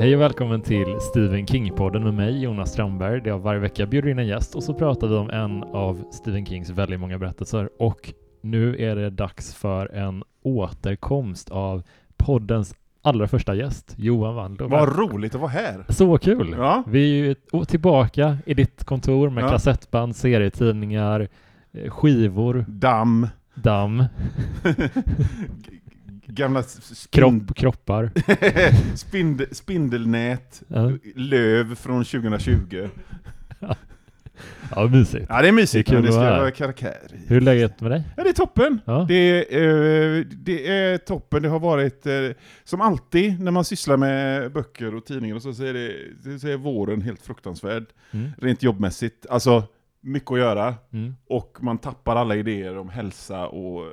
Hej och välkommen till Stephen King-podden med mig, Jonas Strandberg, där jag varje vecka bjuder in en gäst och så pratar vi om en av Stephen Kings väldigt många berättelser. Och nu är det dags för en återkomst av poddens allra första gäst, Johan Wandlo. Vad roligt att vara här! Så kul! Ja. Vi är ju tillbaka i ditt kontor med Ja. kassettband, serietidningar, eh, skivor, Damm, damm, gamla kropp, kroppar. spind, spindelnät, Ja, löv från 2020. ja mysigt. Ja, det är mysigt. Det är det ska vara karaktär. Hur är läget med dig? Ja, det är toppen. Ja. Det, är, eh, det är toppen. Det har varit, eh, som alltid när man sysslar med böcker och tidningar, och så, så, är det, så är våren helt fruktansvärd. Mm. Rent jobbmässigt. Alltså, mycket att göra. Mm. Och man tappar alla idéer om hälsa och,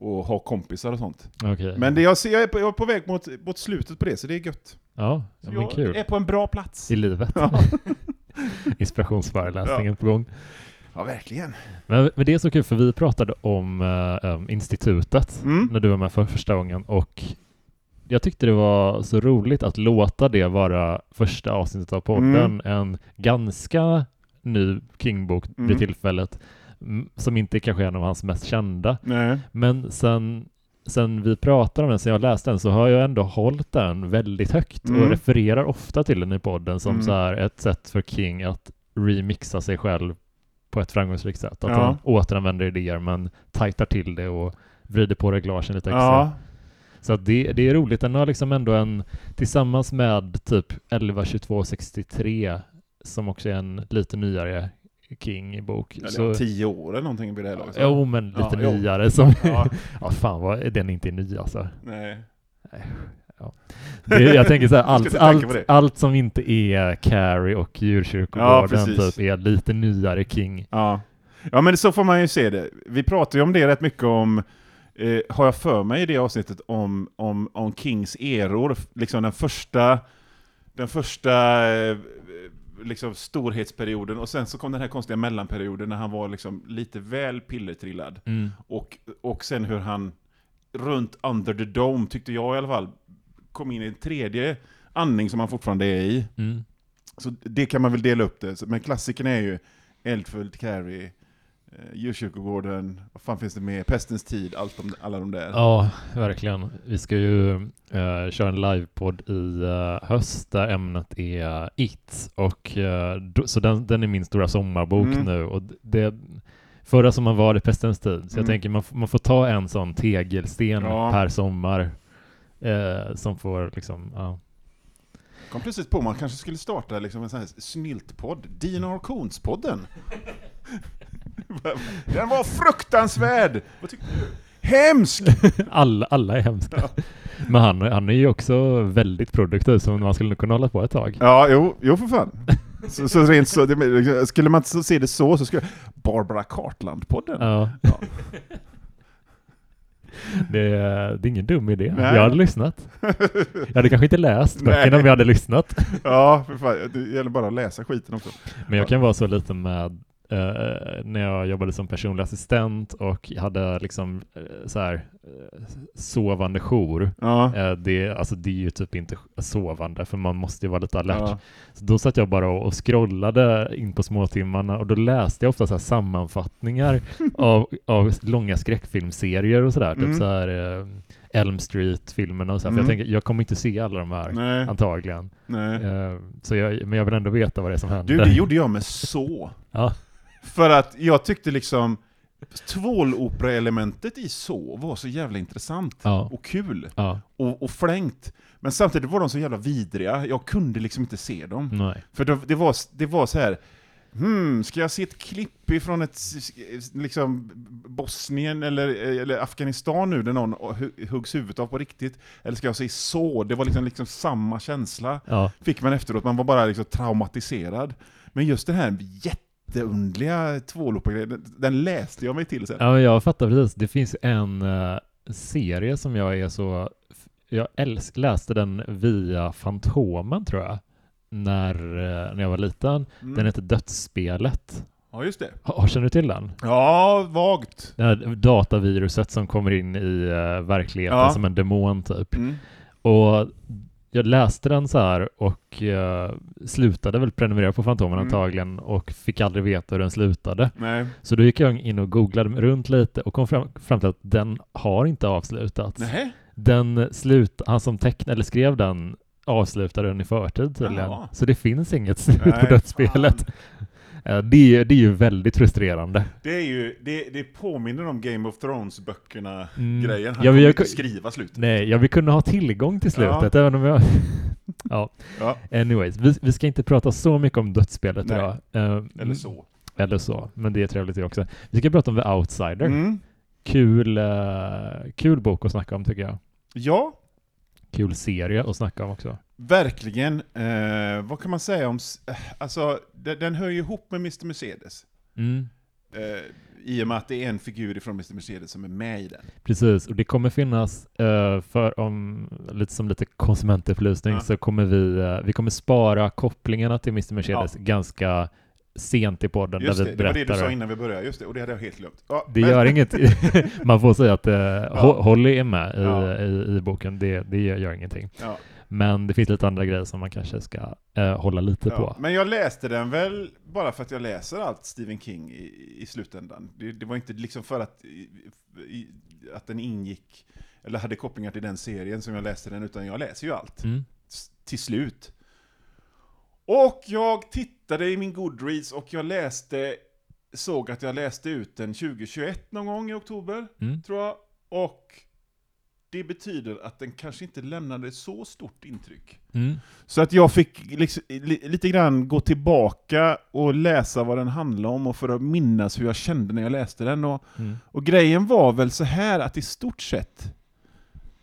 och ha kompisar och sånt. Okej. Men det, jag, ser, jag, är på, jag är på väg mot, mot slutet på det, så det är gött. Ja, Så ja men jag kul. är på en bra plats. I livet. Ja, Inspirationsföreläsningen på gång. ja verkligen. Men, men det är så kul för vi pratade om um, institutet Mm. när du var med för första gången och jag tyckte det var så roligt att låta det vara första avsnittet av podden. En ganska ny King-bok vid Mm. tillfället m- som inte kanske är en av hans mest kända. Nej. Men sen, sen vi pratade om den, sen jag läste den, så har jag ändå hållit den väldigt högt och Mm. refererar ofta till den i podden som Mm. så här ett sätt för King att remixa sig själv på ett framgångsrikt sätt. Att Ja. han återanvänder idéer men tajtar till det och vrider på reglagen lite extra. Ja. Så att det, det är roligt. Den har liksom ändå en, tillsammans med typ 11, 22, 63 som också är en lite nyare King-bok. Eller Så, ja, tio år eller någonting vid det här laget. jo, men lite Ja, jo. nyare som Ja. Ja, fan vad den inte är ny alltså. Nej. Det, jag tänker så här, allt, allt, allt som inte är Carrie och Ja, djurkyrkogården precis. typ är lite nyare King. Ja. ja, men så får man ju se det. Vi pratar ju om det rätt mycket om, eh, har jag för mig i det avsnittet, om, om, om Kings eror. Liksom den första, den första eh, liksom storhetsperioden och sen så kom den här konstiga mellanperioden när han var liksom lite väl pillertrillad. Mm. Och, och sen hur han runt Under the Dome, tyckte jag i alla fall, kom in i en tredje andning som han fortfarande är i. Mm. Så det kan man väl dela upp det. Men klassiken är ju Eldfullt, Carrie, Djurkyrkogården, vad fan finns det med? Pestens tid, allt de, alla de där. Ja, verkligen. Vi ska ju eh, köra en livepodd i eh, höst där ämnet är It. Och, eh, då, så den, den är min stora sommarbok Mm. nu. Och det, förra sommaren var det Pestens tid. Så jag Mm. tänker man, man får ta en sån tegelsten Ja. per sommar. Eh, som får liksom, ja. Kom plötsligt på man kanske skulle starta liksom en sån här snyltpodd, Dina Orkons-podden. Den var fruktansvärd! Vad tyckte du? Hemsk! alla, alla är hemska. Men han, han är ju också väldigt produktiv så man skulle kunna hålla på ett tag. Ja, jo, jo för fan. Så, så rent så, det, skulle man inte se det så, så skulle Barbara Cartland-podden. Ja. Ja. Det, är- det är ingen dum idé. Nej. Jag hade lyssnat. Jag hade kanske inte läst böckerna om jag hade lyssnat. Ja, för fan. Det gäller bara att läsa skiten också. Men jag kan vara så lite med eh, när jag jobbade som personlig assistent och hade liksom eh, så här eh, sovande jour. Ja. Det, alltså det är ju typ inte sovande för man måste ju vara lite alert. Ja. Så då satt jag bara och, och scrollade in på småtimmarna och då läste jag ofta så här sammanfattningar av, av långa skräckfilmserier och sådär. Typ Mm. så här Elm Street-filmerna och så här. Mm. För jag tänker, jag kommer inte se alla de här Nej, antagligen. nej. Så jag, men jag vill ändå veta vad det är som händer. Du, det gjorde jag med så. Ja. För att jag tyckte liksom tvålopera-elementet i så var så jävla intressant Ja. och kul Ja, och, och flängt. Men samtidigt var de så jävla vidriga, jag kunde liksom inte se dem. nej. För det, det, var, det var så här. Hmm, ska jag se ett klipp ifrån ett, liksom, Bosnien eller, eller Afghanistan nu där någon hu- huggs huvudet av på riktigt? Eller ska jag se så? Det var liksom, liksom samma känsla Ja. fick man efteråt, man var bara liksom traumatiserad. Men just den här jätteundliga tvålopagrejen, den, den läste jag mig till sen. ja, jag fattar precis. Det finns en eh, serie som jag är så... Jag älsk, läste den via Fantomen tror jag. När, eh, när jag var liten. Mm. Den heter Dödsspelet. Ja, just det. Har, känner du till den? Ja, vagt. Det här dataviruset som kommer in i eh, verkligheten Ja. som en demon typ. Mm. Och jag läste den så här och uh, slutade väl prenumerera på Fantomen Mm. antagligen och fick aldrig veta hur den slutade. Nej. Så då gick jag in och googlade runt lite och kom fram, fram till att den har inte avslutats. Nej. Den slut, han som tecknade eller skrev den avslutade den i förtid tydligen. Jaha. Så det finns inget slut på dödsspelet. fan. Eh, Det är, det är ju väldigt frustrerande. Det är ju, det, det påminner om Game of Thrones-böckerna Mm. grejen. Han Ja, jag inte skriva slutet. Nej, jag vill kunna ha tillgång till slutet även om jag... ja, Ja, anyways. Vi, vi ska inte prata så mycket om dödsspelet Nej. idag. Eh, eller så. Eller så, men det är trevligt det också. Vi ska prata om The Outsider. Mm. Kul, eh, kul bok att snacka om tycker jag. Ja, Kul serie att snacka om också. verkligen. Eh, vad kan man säga om... eh, Alltså, den, den hör ju ihop med Mr. Mercedes. Mm. Eh, I och med att det är en figur ifrån Mr. Mercedes som är med i den. Precis, och det kommer finnas, eh, för om, lite som lite konsumentupplysning, Ja. så kommer vi, eh, vi kommer spara kopplingarna till Mr. Mercedes Ja. ganska sent i podden, Just där det, vi det var det du berättar. sa innan vi började, just det, och det hade jag helt glömt. Ja, Det men- gör inget. Man får säga att eh, Ho- Holly är med i, Ja. i, i boken, det, det gör ingenting. Ja, Men det finns lite andra grejer som man kanske ska eh, hålla lite ja. på. Men jag läste den väl bara för att jag läser allt Stephen King i, i slutändan. Det, det var inte liksom för att, i, att den ingick, eller hade kopplingar till den serien som jag läste den, utan jag läser ju allt. Mm. till slut. Och jag tittade i min Goodreads och jag läste, såg att jag läste ut den 2021 någon gång i oktober, Mm. tror jag. Och det betyder att den kanske inte lämnade så stort intryck. Mm. Så att jag fick liksom, li, lite grann gå tillbaka och läsa vad den handlade om och för att minnas hur jag kände när jag läste den. Och, Mm. och grejen var väl så här att i stort sett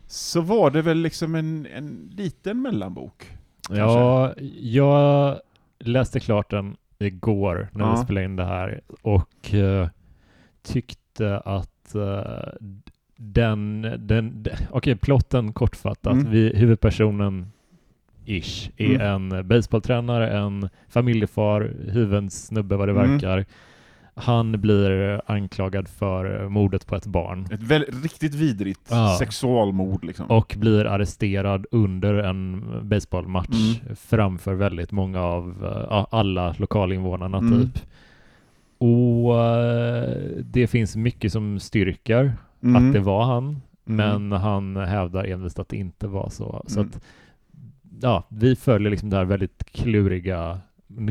så var det väl liksom en, en liten mellanbok. Ja, jag läste klart den igår när vi Ja. spelade in det här och eh, tyckte att eh, den, den, d- okej, plotten kortfattat. Mm. Vi, huvudpersonen ish är Mm. en baseballtränare, en familjefar, hyvens snubbe vad det Mm. verkar. Han blir anklagad för mordet på ett barn Ett väl, riktigt vidrigt Ja. sexualmord liksom. och blir arresterad under en baseballmatch Mm. framför väldigt många av ja, alla lokalinvånarna Mm. typ. Och eh, det finns mycket som styrker Mm. att det var han, Mm. men han hävdar envist att det inte var så. Så Mm. att, ja, vi följer liksom det här väldigt kluriga,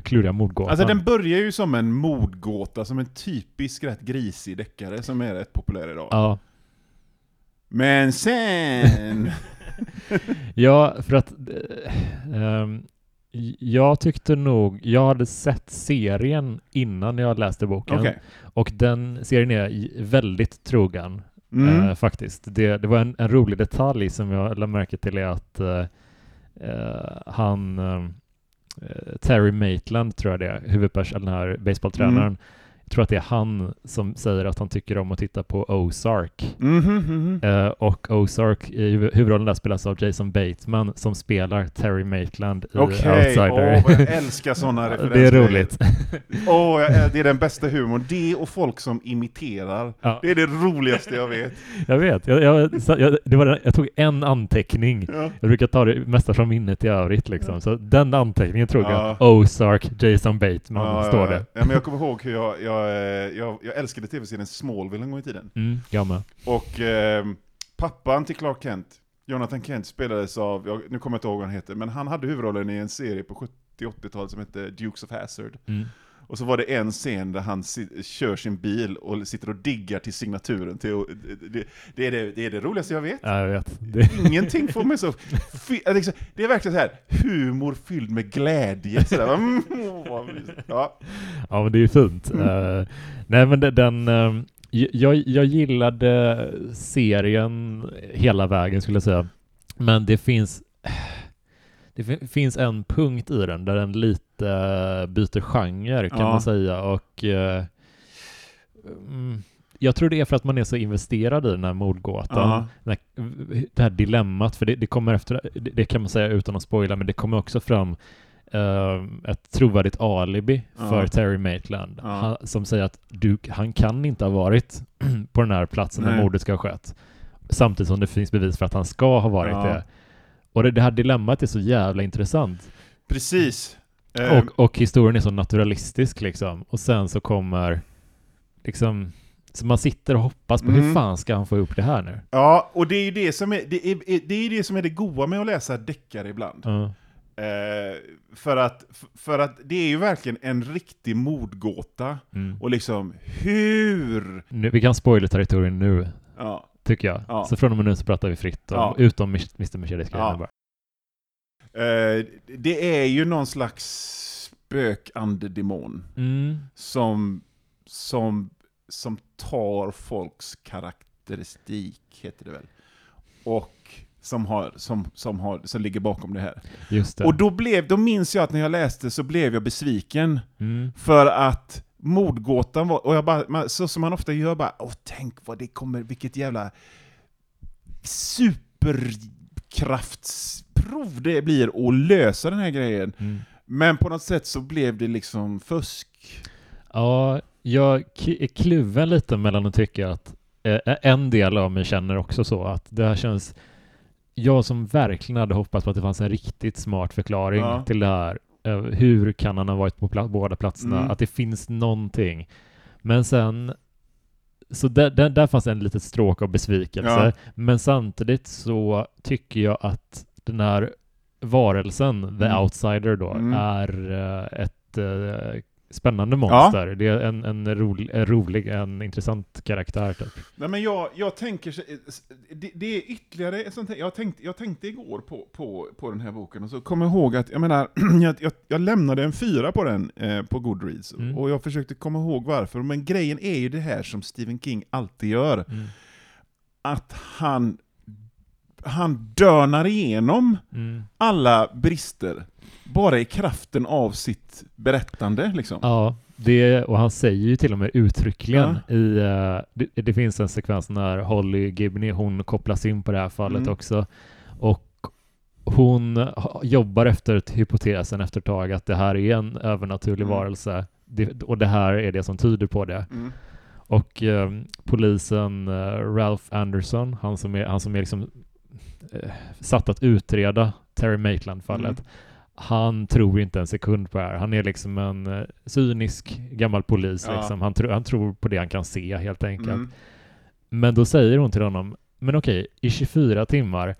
kluriga mordgåtan. Alltså den börjar ju som en mordgåta, som en typisk rätt grisig deckare som är rätt populär idag. Ja, Men sen... Ja, för att ehm, jag tyckte nog, jag hade sett serien innan jag läste boken Okej. och den serien är väldigt trogen Mm. eh, faktiskt. Det, det var en, en rolig detalj som jag lade märke till är att eh, eh, han eh, Eh, Terry Maitland tror jag det är, huvudpersonen, den här baseballtränaren. Mm. Jag tror att det är han som säger att han tycker om att titta på Ozark. Mhm, mhm. Eh, och Ozark, i huv- huvudrollen där spelas av Jason Bateman som spelar Terry Maitland i Okej, Outsider. åh vad jag älskar sådana referenser. det är roligt. Åh, jag- det är den bästa humorn. Det och folk som imiterar. ja, Det är det roligaste jag vet. jag vet. Jag, jag, jag, det var jag tog en anteckning. Ja. Jag brukar ta det mesta från minnet i övrigt liksom. Så den anteckningen Ja. jag. Ozark, Jason Bateman, Ja, står ja, det. ja. Ja, men jag kommer ihåg hur jag, jag, eh, jag, jag älskade tv-serien Smallville en gång i tiden. Mm, jag med. Och eh, pappan till Clark Kent, Jonathan Kent, spelades av, jag, nu kommer jag inte ihåg vad han heter, men han hade huvudrollen i en serie på 70-80-talet som hette Dukes of Hazzard. Mm. Och så var det en scen där han si- kör sin bil och sitter och diggar till signaturen. Till, det, det, är det, det är det roligaste jag vet. Ja, jag vet. Ingenting får mig så... Liksom, det är verkligen så här humor fylld med glädje. Så där, mm, ja. Ja, men det är ju fint. Mm. Eh, nej, men den... eh, jag, jag gillade serien hela vägen skulle jag säga. Men det finns... Det fin- finns en punkt i den där den lite eh, byter genre kan Ja. man säga och eh, mm, jag tror det är för att man är så investerad i den här mordgåtan. Här, det här dilemmat, för det, det kommer efter, det, det kan man säga utan att spoila, men det kommer också fram eh, ett trovärdigt alibi Ja. för Terry Maitland Ja. han, som säger att du, han kan inte ha varit på den här platsen där Nej. mordet ska ha skett. Samtidigt som det finns bevis för att han ska ha varit det. Och det, det här dilemmat är så jävla intressant. Precis. Eh, Och, och historien är så naturalistisk liksom. Och sen så kommer liksom, så man sitter och hoppas på hur Mm. fan ska han få upp det här nu? Ja, och det är ju det som är det, är, det, är det, som är det goa med att läsa deckare ibland. Ja. Eh, för, att, för att det är ju verkligen en riktig mordgåta. Mm. Och liksom, hur? Nu, vi kan spoila territorien nu, Ja, tycker jag. Ja. Så från och med nu så pratar vi fritt om, Ja. utom Mr. Mercedes grejerna Ja. Eh, det är ju någon slags spökandedemon Mm. som, som, som tar folks karaktäristik, heter det väl. Och som, har, som, som, har, som ligger bakom det här. Just det. Och då, blev, då minns jag att när jag läste så blev jag besviken. Mm. För att mordgåtan var, och jag bara, så som man ofta gör, bara åh tänk vad det kommer, vilket jävla superkraftsprov det blir att lösa den här grejen. Mm. Men på något sätt så blev det liksom fusk. Ja, jag är kluven lite mellan att tycka att eh, en del av mig känner också så att det här känns jag som verkligen hade hoppats på att det fanns en riktigt smart förklaring Ja. till det här. Eh, hur kan han ha varit på pla- båda platserna? Mm. Att det finns någonting. Men sen så där, där, där fanns en litet stråk av besvikelse. Ja. Men samtidigt så tycker jag att den här varelsen, the Mm. outsider då, Mm. är eh, ett eh, spännande monster. Det är en, en, rolig, en rolig, en intressant karaktär typ. Nej men jag, jag tänker, så- det, det är ytterligare ett sånt här, jag tänkte, jag tänkte igår på, på, på den här boken och så kom jag ihåg att, jag menar, jag, jag, jag lämnade en fyra på den eh, på Goodreads Mm. och jag försökte komma ihåg varför, men grejen är ju det här som Stephen King alltid gör, Mm. att han, han dörnar igenom Mm. alla brister, bara i kraften av sitt berättande liksom. Ja, det, och han säger ju till och med uttryckligen i, eh, det, det finns en sekvens när Holly Gibney, hon kopplas in på det här fallet Mm. också. Och hon jobbar efter hypotesen efter ett tag att det här är en övernaturlig Mm. varelse. Det, och det här är det som tyder på det. Mm. Och eh, polisen eh, Ralph Anderson, han som är, han som är liksom satt att utreda Terry Maitland-fallet, Mm. han tror inte en sekund på det här. Han är liksom en eh, cynisk gammal polis. Ja. Liksom. Han, tro, han tror på det han kan se helt enkelt. Mm. Men då säger hon till honom, men okej, i 24 timmar,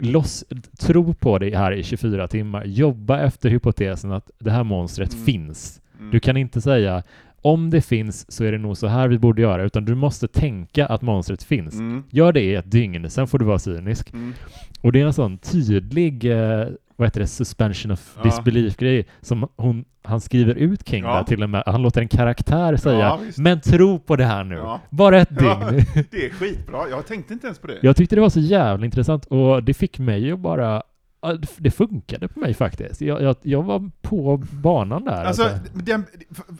loss, tro på det här i 24 timmar, jobba efter hypotesen att det här monstret Mm. finns. Mm. Du kan inte säga om det finns så är det nog så här vi borde göra, utan du måste tänka att monstret finns. Mm. Gör det i ett dygn, sen får du vara cynisk. Mm. Och det är en sån tydlig, eh, vad heter det, suspension of Ja. disbelief-grej som hon, han skriver ut King Ja. till och med. Han låter en karaktär säga, Ja, men tro på det här nu. Bara ett dygn. Det är skitbra, jag tänkte inte ens på det. Jag tyckte det var så jävla intressant och det fick mig att bara det funkade på mig faktiskt. Jag, jag, jag var på banan där. Alltså, den,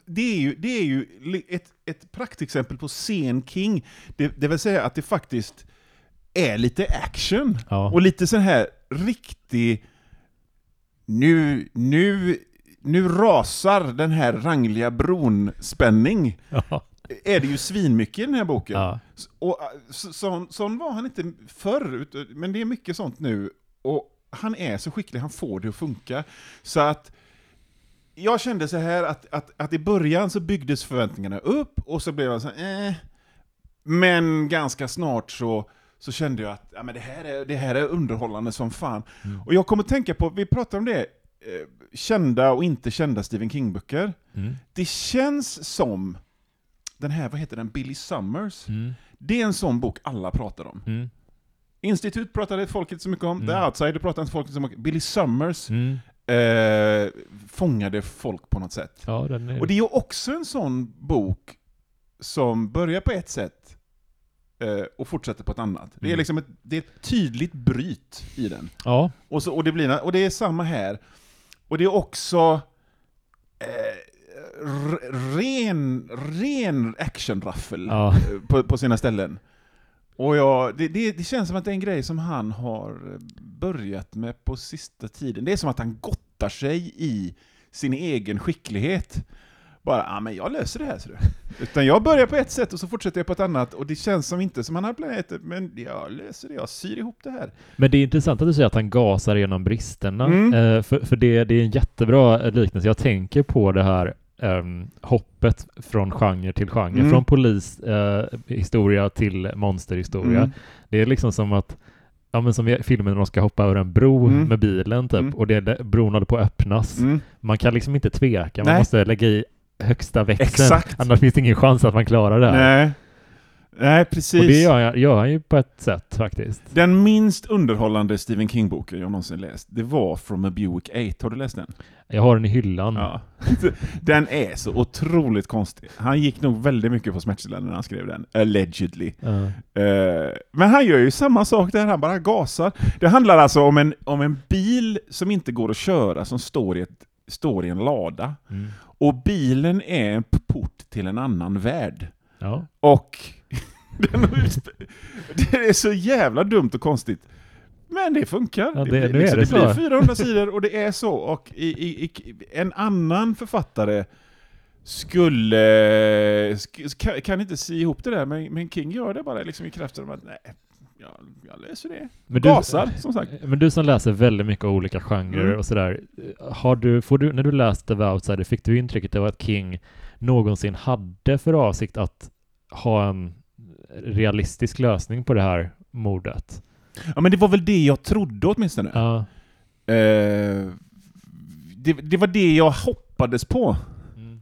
det är ju, det är ju ett, ett praktexempel på sen King. Det, det vill säga att det faktiskt är lite action. ja. Och lite sån här riktig... Nu, nu, nu rasar den här rangliga bron-spänning. ja. Är det ju svinmycket i den här boken. ja. Och, så, sån, sån var han inte förr, men det är mycket sånt nu. Och han är så skicklig, han får det att funka. Så att jag kände så här att, att, att i början så byggdes förväntningarna upp, och så blev jag så här, eh. Men ganska snart så, så kände jag att ja, men det, här är, det här är underhållande som fan. Mm. Och jag kommer tänka på, vi pratade om det, eh, kända och inte kända Stephen King-böcker. Mm. Det känns som den här, vad heter den, Billy Summers. Mm. Det är en sån bok alla pratar om. Mm. Institut pratade folk inte så mycket om, Mm. The Outsider pratade inte folk inte så mycket Billy Summers Mm. eh, fångade folk på något sätt. Ja, är... Och det är ju också en sån bok som börjar på ett sätt eh, och fortsätter på ett annat. Det är Mm. liksom ett, det är ett tydligt bryt i den. Ja. Och, så, och, det blir, och det är samma här. Och det är också eh, ren, ren actionraffel Ja. eh, på, på sina ställen. Och jag, det, det, det känns som att det är en grej som han har börjat med på sista tiden. Det är som att han gottar sig i sin egen skicklighet. bara, ja men jag löser det här ser du. Utan jag börjar på ett sätt och så fortsätter jag på ett annat, och det känns som inte som han har planerat det, men jag löser det, jag syr ihop det här. Men det är intressant att du säger att han gasar genom bristerna, Mm. eh, för, för det, det är en jättebra liknelse. Jag tänker på det här ehm, hoppet från genre till genre, Mm. från polishistoria eh, historia till monsterhistoria. Mm. Det är liksom som att Ja men som i filmen när de ska hoppa över en bro Mm. med bilen typ Mm. och det, det, bron håller på att öppnas. Mm. Man kan liksom inte tveka, man Nej. måste lägga i högsta växeln. Exakt. Annars finns det ingen chans att man klarar det här. Nej. Nej, precis. Och det gör, jag- gör han ju på ett sätt faktiskt. Den minst underhållande Stephen King-boken jag någonsin läst, det var From a Buick 8. Har du läst den? Jag har den i hyllan. Ja. Den är så otroligt konstig. Han gick nog väldigt mycket på smärtstillande när han skrev den, allegedly. Eh, men han gör ju samma sak där, han bara gasar. Det handlar alltså om en, om en bil som inte går att köra, som står i, ett, står i en lada. Mm. Och bilen är en port till en annan värld. ja. Och det är så jävla dumt och konstigt. Men det funkar. Ja, det- blir, nu är liksom, det det blir så. 400 sidor och det är så. Och i, i, i, en annan författare skulle... sk- Kan, kan inte sy ihop det där, men, men King gör det bara liksom i kraft av att nej, jag, jag löser det. Men du, Gasar, som sagt. men du som läser väldigt mycket olika genrer Mm. och sådär, har du, får du, när du läste The Outsider, fick du intrycket av att King någonsin hade för avsikt att ha en realistisk lösning på det här mordet? Ja, men det var väl det jag trodde åtminstone. Ja. Eh, det, det var det jag hoppades på. Mm.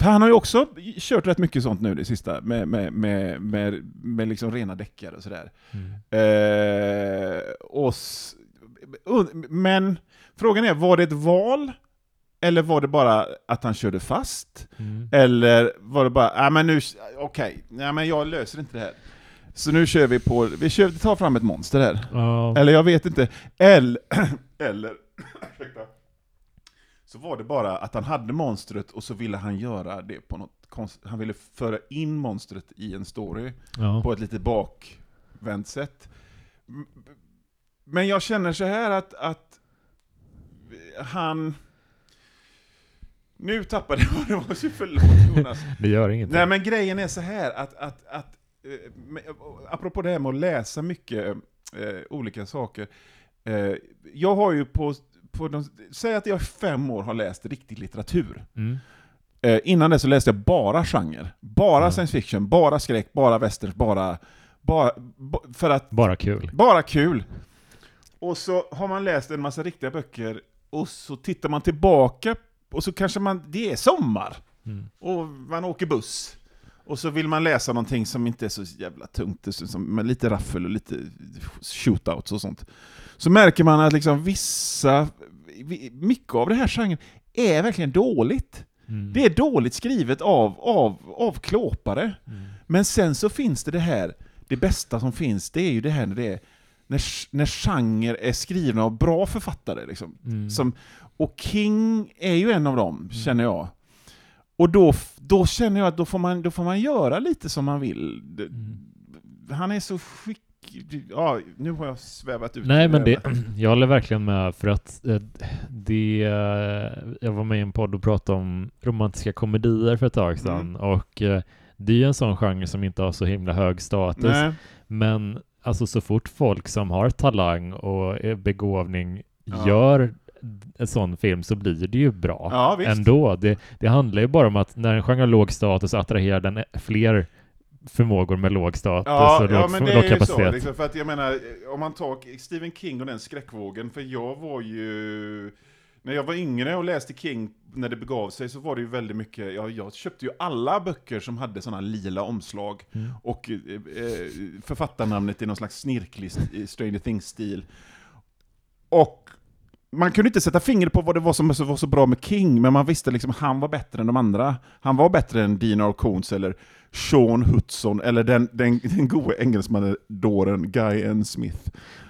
För han har ju också kört rätt mycket sånt nu det sista, med, med, med, med, med liksom rena däckare och sådär. Mm. Eh, och men frågan är, var det ett val? Eller var det bara att han körde fast? Mm. Eller var det bara, ja men nu, okej, nej men jag löser inte det här. Så nu kör vi på, vi kör, tar fram ett monster här. Ja. Eller jag vet inte. Eller, eller så var det bara att han hade monstret och så ville han göra det på något konst, Han ville föra in monstret i en story Ja. på ett lite bakvänt sätt. Men jag känner så här att, att han... Nu tappade jag det var, så förlåt Jonas. Det gör ingenting. Nej men grejen är så här att, att, att eh, med- apropå det här med att läsa mycket eh, olika saker. Eh, jag har ju på, på de, säg att jag i fem år har läst riktig litteratur. Mm. Eh, innan det så läste jag bara genre. Bara Ja. science fiction, bara skräck, bara westerns, bara, bara, ba- för att, Bara kul. bara kul. Och så har man läst en massa riktiga böcker, och så tittar man tillbaka, och så kanske man, det är sommar. Mm. Och man åker buss. Och så vill man läsa någonting som inte är så jävla tungt, som, med lite raffel och lite shootouts och sånt. Så märker man att liksom vissa, vi- mycket av det här genren är verkligen dåligt. Mm. Det är dåligt skrivet av, av, av klåpare. Mm. Men sen så finns det det här, det bästa som finns, det är ju det här när det är när, när genre är skrivna av bra författare. Liksom. Mm. Som, och King är ju en av dem, känner jag. Och då, då känner jag att då får, man, då får man göra lite som man vill. Mm. Han är så skick... Ja, nu har jag svävat ut. Nej, men det, jag håller verkligen med för att eh, det, eh, jag var med i en podd och pratade om romantiska komedier för ett tag sedan Mm. och eh, det är ju en sån genre som inte har så himla hög status, Nej. men alltså så fort folk som har talang och är begåvning Ja. gör en sån film så blir det ju bra Ja, ändå. Det, det handlar ju bara om att när en genre har låg status attraherar den fler förmågor med låg status Ja, och ja låg, men det låg är ju så. kapacitet. Liksom, för att jag menar, om man tar Stephen King och den skräckvågen, för jag var ju... När jag var yngre och läste King, när det begav sig, så var det ju väldigt mycket, ja, jag köpte ju alla böcker som hade sådana lila omslag, Mm. och eh, eh, författarnamnet i någon slags snirklig st- Stranger Things-stil. Och man kunde inte sätta fingret på vad det var som var så- bra med King, men man visste liksom han var bättre än de andra. Han var bättre än Dean R. Eller Sean Hudson eller den, den, den gode engelsmannen dåren Guy N. Smith.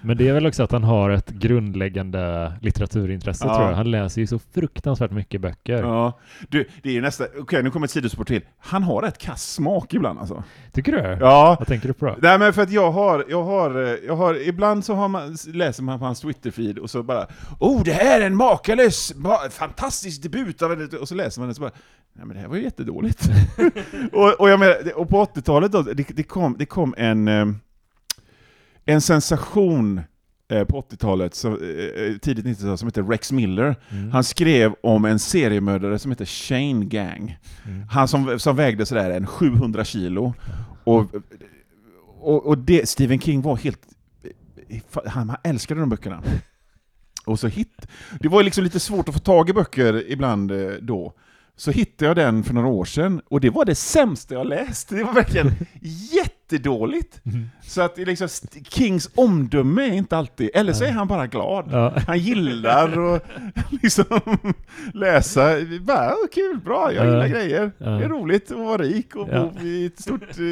Men det är väl också att han har ett grundläggande litteraturintresse Ja. tror jag. Han läser ju så fruktansvärt mycket böcker. Ja. Du, det är ju nästa, okej nu kommer ett sidospår till. Han har rätt kass smak ibland alltså. Tycker du? Ja, Vad tänker du på då? Nej men för att jag har, jag har, jag har ibland så har man, läser man på hans Twitterfeed och så bara Oh det här är en makalös, ma- fantastisk debut av en-" och så läser man det så bara Nej men det här var ju jättedåligt. och, och, jag menar, och på 80-talet då, det, det, kom, det kom en, eh, en sensation eh, på 80-talet, så, eh, tidigt 90-tal, som heter Rex Miller. Mm. Han skrev om en seriemördare som heter Shane Gang. Mm. Han som, som vägde sådär en 700 kilo. Och, och, och det, Stephen King var helt... Han, han älskade de böckerna. Och så hit... Det var liksom lite svårt att få tag i böcker ibland då. Så hittade jag den för några år sedan, och det var det sämsta jag läst. Det var verkligen jättedåligt. Mm. Så att liksom, Kings omdöme är inte alltid... Eller så är han bara glad. Ja. Han gillar att liksom läsa, bara "Åh, kul, bra, jag Ja. gillar grejer. Ja. Det är roligt att vara rik och Ja. bo i ett stort eh,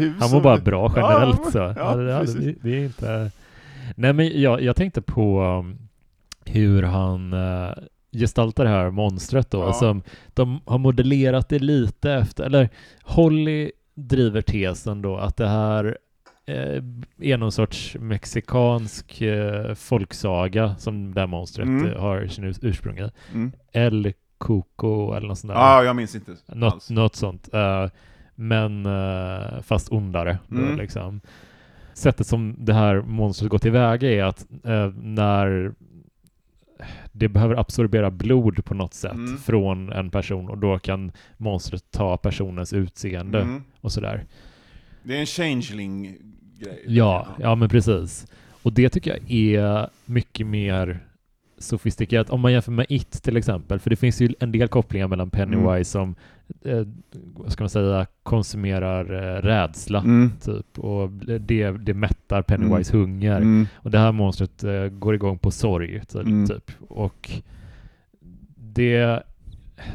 hus. Han var bara bra generellt Ja, så. ja, Ja, det, det, är inte... Nej men jag, jag tänkte på um, hur han uh, gestaltar det här monstret då, Ja. som de har modellerat det lite efter, eller Holly driver tesen då att det här eh, är någon sorts mexikansk eh, folksaga som det här monstret Mm. eh, har sin urs- ursprung i. Mm. El Cuco eller något sånt där. Ja, jag minns inte Något, något sånt. men fast ondare. Då, Mm. liksom. Sättet som det här monstret går tillväga är att när det behöver absorbera blod på något sätt Mm. från en person och då kan monstret ta personens utseende Mm. och sådär. Det är en changeling-grej. Ja, ja men precis. Och det tycker jag är mycket mer sofistikerat om man jämför med It till exempel, för det finns ju en del kopplingar mellan Pennywise som, eh, vad ska man säga, konsumerar eh, rädsla Mm. typ och det, det mättar Pennywise hunger. Mm. Och det här monstret eh, går igång på sorg typ. Mm. typ. Och det,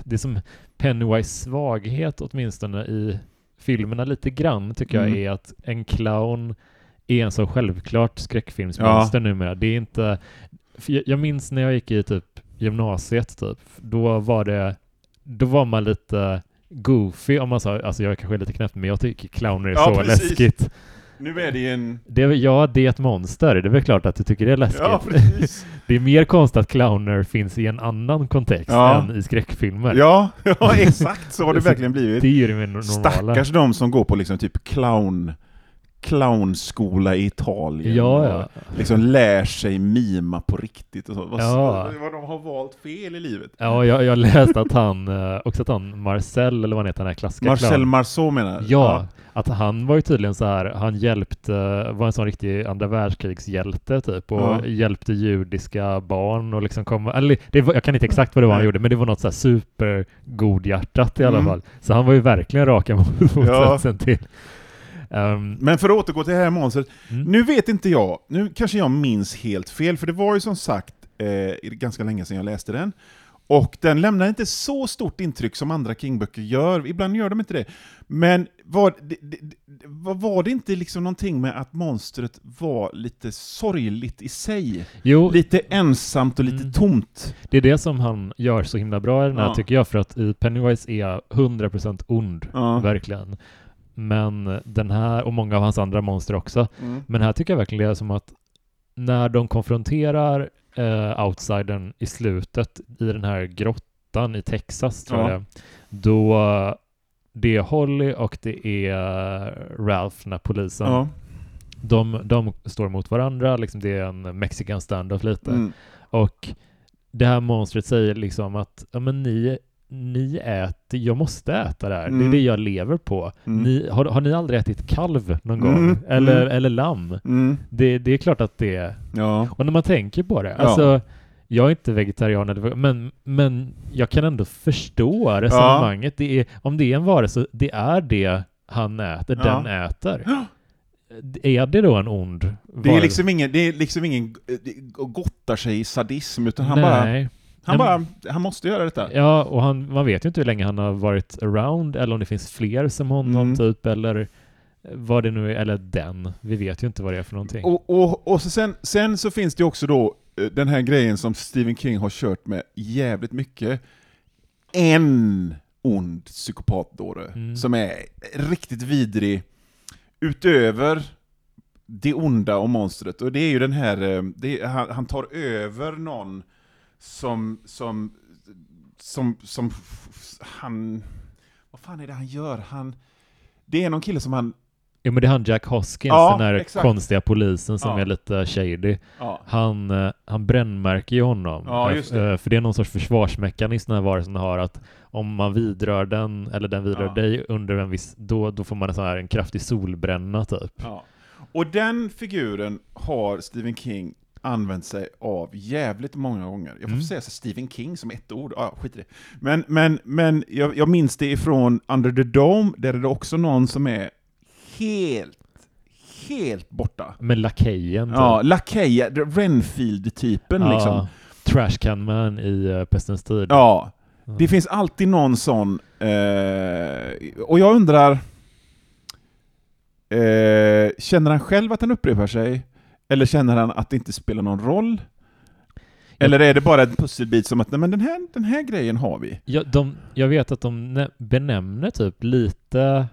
det som Pennywise svaghet åtminstone i filmerna lite grann tycker jag Mm. är att en clown är en så självklart skräckfilmsmonster numera. Det är inte... Jag, minns när jag gick i typ gymnasiet typ, då var det då var man lite goofy om man sa, alltså jag är kanske lite knäpp men jag tycker clowner är Ja, så precis. läskigt. Nu är det en... Det är, ja, det är ett monster. Det är väl klart att du tycker det är läskigt. Ja, precis. det är mer konstigt att clowner finns i en annan kontext Ja. än i skräckfilmer. Ja, ja, exakt så har det verkligen blivit. Det är ju det normala. Stackars de som går på liksom typ clown clownskola i Italien. Ja, ja. Liksom lär sig mima på riktigt och så. Vad, Ja. vad de har valt fel i livet. Ja, jag, jag läste att han, eh, också att han, Marcel, eller vad han heter, den här klassiska Marcel clownen. Marceau menar jag. Ja, att han var ju tydligen så här, han hjälpte, var en sån riktig andra världskrigshjälte typ och Ja. hjälpte judiska barn och liksom komma, eller det var, jag kan inte exakt vad det var han gjorde, men det var något så här supergodhjärtat i alla Mm. fall. Så han var ju verkligen raka motsatsen till. Ehm, Men för att återgå till det här monstret. mm. Nu vet inte jag, nu kanske jag minns helt fel, för det var ju som sagt eh, ganska länge sedan jag läste den. Och den lämnar inte så stort intryck som andra King-böcker gör, ibland gör de inte det. Men var det, det, var det inte liksom någonting med att monstret var lite sorgligt i sig? Jo, Lite ensamt och lite Mm. tomt? det är det som han gör så himla bra i den här Ja. tycker jag, för att i Pennywise är 100% ond, Ja. verkligen. Men den här, och många av hans andra monster också, Mm. Men här tycker jag verkligen det är som att när de konfronterar eh, outsidern i slutet i den här grottan i Texas, tror Ja. jag då det är Holly och det är Ralph, den här polisen. Ja. De, de står mot varandra, liksom det är en mexican standoff lite. Mm. Och det här monstret säger liksom att ja, men ni, ni äter, jag måste äta det här, det är Mm. det jag lever på. Mm. Ni, har, har ni aldrig ätit kalv någon gång? Mm, Eller, mm. eller lamm? Mm. Det, det är klart att det är... Ja. Och när man tänker på det, Ja. alltså jag är inte vegetarian, eller, men, men jag kan ändå förstå resonemanget. Det är, om det är en varelse, det är det han äter, Ja. den äter. Är det då en ond Det är liksom ingen, det är liksom ingen eh, det gottar sig i sadism, utan han bara Nej. Han, bara, han måste göra detta. Ja, och han, man vet ju inte hur länge han har varit around eller om det finns fler som honom Mm. typ eller vad det nu är, eller den. Vi vet ju inte vad det är för någonting. Och, och, och så sen, sen så finns det också då eh, den här grejen som Stephen King har kört med jävligt mycket. En ond psykopatdåre Mm. som är riktigt vidrig utöver det onda och monstret. Och det är ju den här, eh, är, han, han tar över någon som, som, som, som, han, vad fan är det han gör? Han, det är någon kille som han, Ja, men det är han Jack Hoskins, Ja, den här exakt. konstiga polisen som Ja. är lite shady. ja, Han, eh, han brännmärker ju honom. Eh, det. eh, För det är någon sorts försvarsmekanism den här varelsen har att om man vidrör den, eller den vidrör dig under en viss, då, då får man en sån här en kraftig solbränna typ. Och den figuren har Stephen King använt sig av jävligt många gånger. Jag får Mm. säga så Stephen King som ett ord, ja, skit i det. Men, men, men jag, jag minns det ifrån Under the Dome, där är det också någon som är helt, helt borta. Men lakejen typ. Ja, Lakeja, Renfield-typen Ja, liksom. Trashcan Man i uh, Pestens tid. Ja, Ja. det finns alltid någon sån, eh, och jag undrar, eh, känner han själv att han upprepar sig? Eller känner han att det inte spelar någon roll? Eller är det bara en pusselbit som att nej, men den, här, den här grejen har vi? Ja, de, jag vet att de nä- benämner typ lite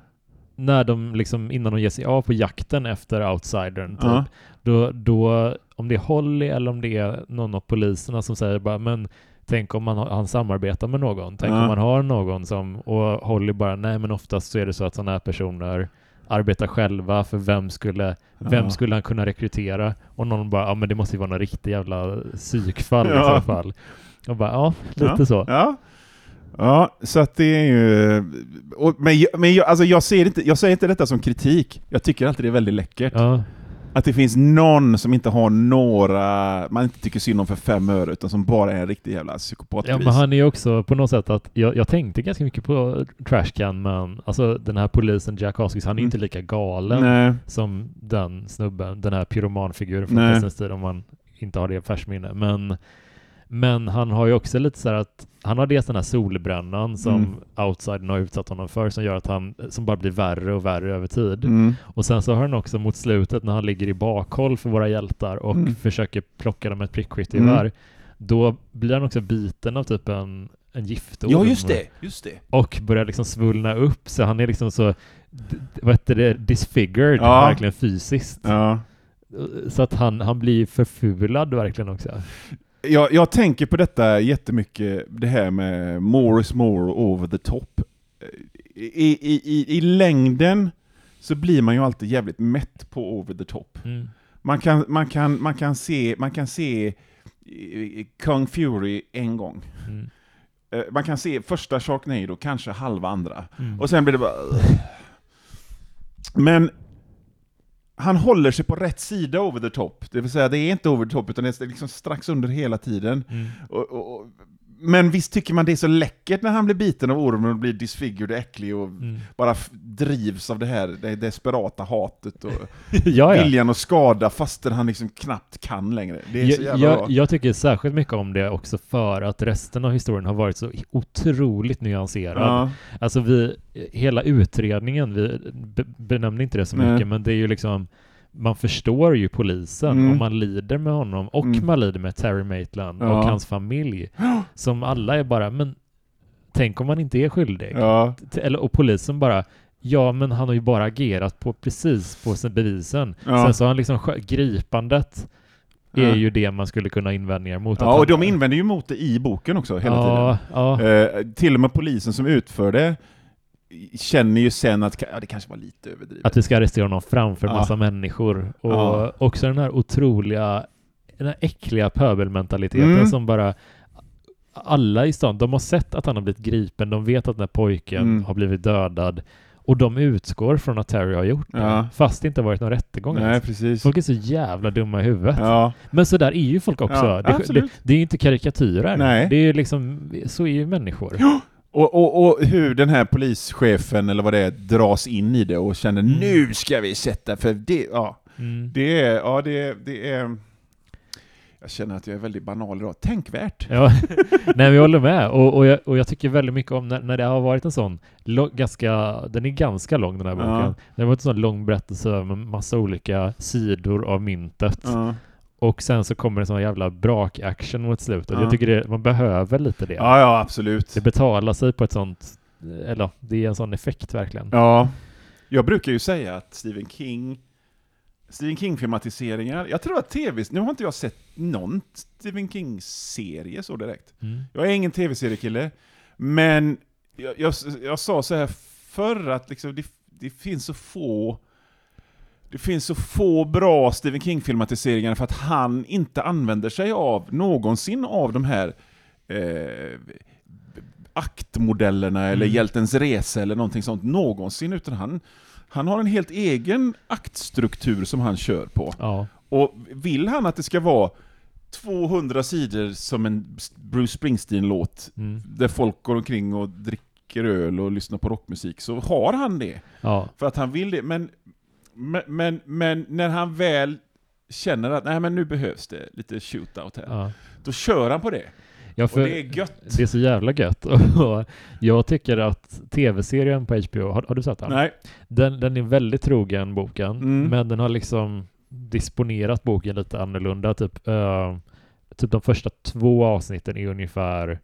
när de liksom innan de ger sig av på jakten efter outsidern typ. Ja. Då, då, om det är Holly eller om det är någon av poliserna som säger bara men tänk om man han samarbetar med någon, tänk Ja. om man har någon som, och Holly bara nej men oftast så är det så att sådana här personer arbetar själva för vem skulle, vem Ja. skulle han kunna rekrytera? Och någon bara ja men det måste ju vara någon riktig jävla psykfall i Ja. så fall. Och bara ja, lite ja. så. Ja. Ja, så att det är ju... Och, men men jag, alltså jag, ser inte, jag säger inte detta som kritik. Jag tycker alltid det är väldigt läckert. Ja. Att det finns någon som inte har några, man inte tycker synd om för fem öre, utan som bara är en riktig jävla psykopatgris. Ja, men han är ju också på något sätt att jag, jag tänkte ganska mycket på Trashcan men alltså den här polisen Jack Hoskins, han är Mm. inte lika galen Nej. som den snubben, den här pyromanfiguren från. Pestens tid om man inte har det i färskt minne. Men, men han har ju också lite så här att han har dels den här solbrännan som Mm. outsidern har utsatt honom för som gör att han, som bara blir värre och värre över tid. Mm. Och sen så har han också mot slutet när han ligger i bakhåll för våra hjältar och Mm. försöker plocka dem med ett prickskyttegevär. Mm. Då blir han också biten av typ en, en giftorm. Ja, just det. Just det. Och börjar liksom svullna upp så han är liksom så, vad heter det, disfigured Ja. verkligen fysiskt. Ja. Så att han, han blir förfulad verkligen också. Jag, jag tänker på detta jättemycket, det här med more is more over the top. I, i, i, I längden så blir man ju alltid jävligt mätt på over the top. Mm. Man kan, man kan, man kan se, man kan se eh, Kung Fury en gång. Mm. Eh, Man kan se första Sharknado, kanske halva andra. Mm. Och sen blir det bara... Men han håller sig på rätt sida over the top. Det vill säga, det är inte over the top, utan det är liksom strax under hela tiden. Mm. Och, och, och, men visst tycker man det är så läckert när han blir biten av ormen och blir disfigured och äcklig och Mm. bara drivs av det här det desperata hatet och ja, ja. viljan att skada fastän han liksom knappt kan längre. Det är så Jag, jävla bra. jag, jag tycker särskilt mycket om det också för att resten av historien har varit så otroligt nyanserad. Ja. Alltså vi, hela utredningen, vi be, benämnde inte det så Nej. mycket, men det är ju liksom man förstår ju polisen Mm. och man lider med honom och Mm. man lider med Terry Maitland Ja. och hans familj som alla är bara, men tänk om man inte är skyldig? Ja. Eller, och polisen bara, ja men han har ju bara agerat på precis på bevisen. Ja. Sen så har han liksom gripandet är ju det man skulle kunna invända mot. Ja, och de invänder ju mot det i boken också, hela tiden. Eh, till och med polisen som utför det känner ju sen att ja, det kanske var lite överdrivet. att vi ska arrestera honom framför Ja. massa människor. Och Ja. också den här otroliga, den här äckliga pöbelmentaliteten Mm. som bara alla i stan, de har sett att han har blivit gripen, de vet att den här pojken Mm. har blivit dödad och de utgår från att Terry har gjort det, Ja. fast det inte varit någon rättegång Nej, ens. precis. Folk är så jävla dumma i huvudet. Ja. Men så där är ju folk också. Ja, det, det, det är ju inte karikatyrer. Nej. Det är liksom, så är ju människor. Och, och, och hur den här polischefen, eller vad det är, dras in i det och känner Mm. nu ska vi sätta, för det, ja, Mm. det är, ja det, det är... Jag känner att jag är väldigt banal idag. Tänkvärt! Ja, nej jag håller med. Och, och, jag, och jag tycker väldigt mycket om när, när det har varit en sån, lo, ganska, den är ganska lång den här boken. Ja. Det har varit en sån lång berättelse med massa olika sidor av myntet. Ja. Och sen så kommer det sån jävla brak-action mot slutet. Ja. Jag tycker det, man behöver lite det. ja, ja, absolut. Det betalar sig på ett sånt, eller det är en sån effekt verkligen. Ja. Jag brukar ju säga att Stephen King Stephen King-filmatiseringar, jag tror att tv, nu har inte jag sett någon Stephen King-serie så direkt. Mm. Jag är ingen tv-seriekille, men jag, jag, jag sa så här förr att liksom det, det finns så få det finns så få bra Stephen King-filmatiseringar för att han inte använder sig av någonsin av de här eh, aktmodellerna eller Mm. Hjältens resa eller någonting sånt någonsin, utan han, han har en helt egen aktstruktur som han kör på. Ja. Och vill han att det ska vara 200 sidor som en Bruce Springsteen-låt, Mm. där folk går omkring och dricker öl och lyssnar på rockmusik, så har han det. Ja. För att han vill det. Men, men, men, men när han väl känner att nej men nu behövs det lite shootout här, ja. då kör han på det. ja Och det är gött. det är så jävla gött. Och jag tycker att tv-serien på HBO, har, har du sett den? Nej. Den, den är väldigt trogen boken, Mm. men den har liksom disponerat boken lite annorlunda. Typ, eh, typ de första två avsnitten är ungefär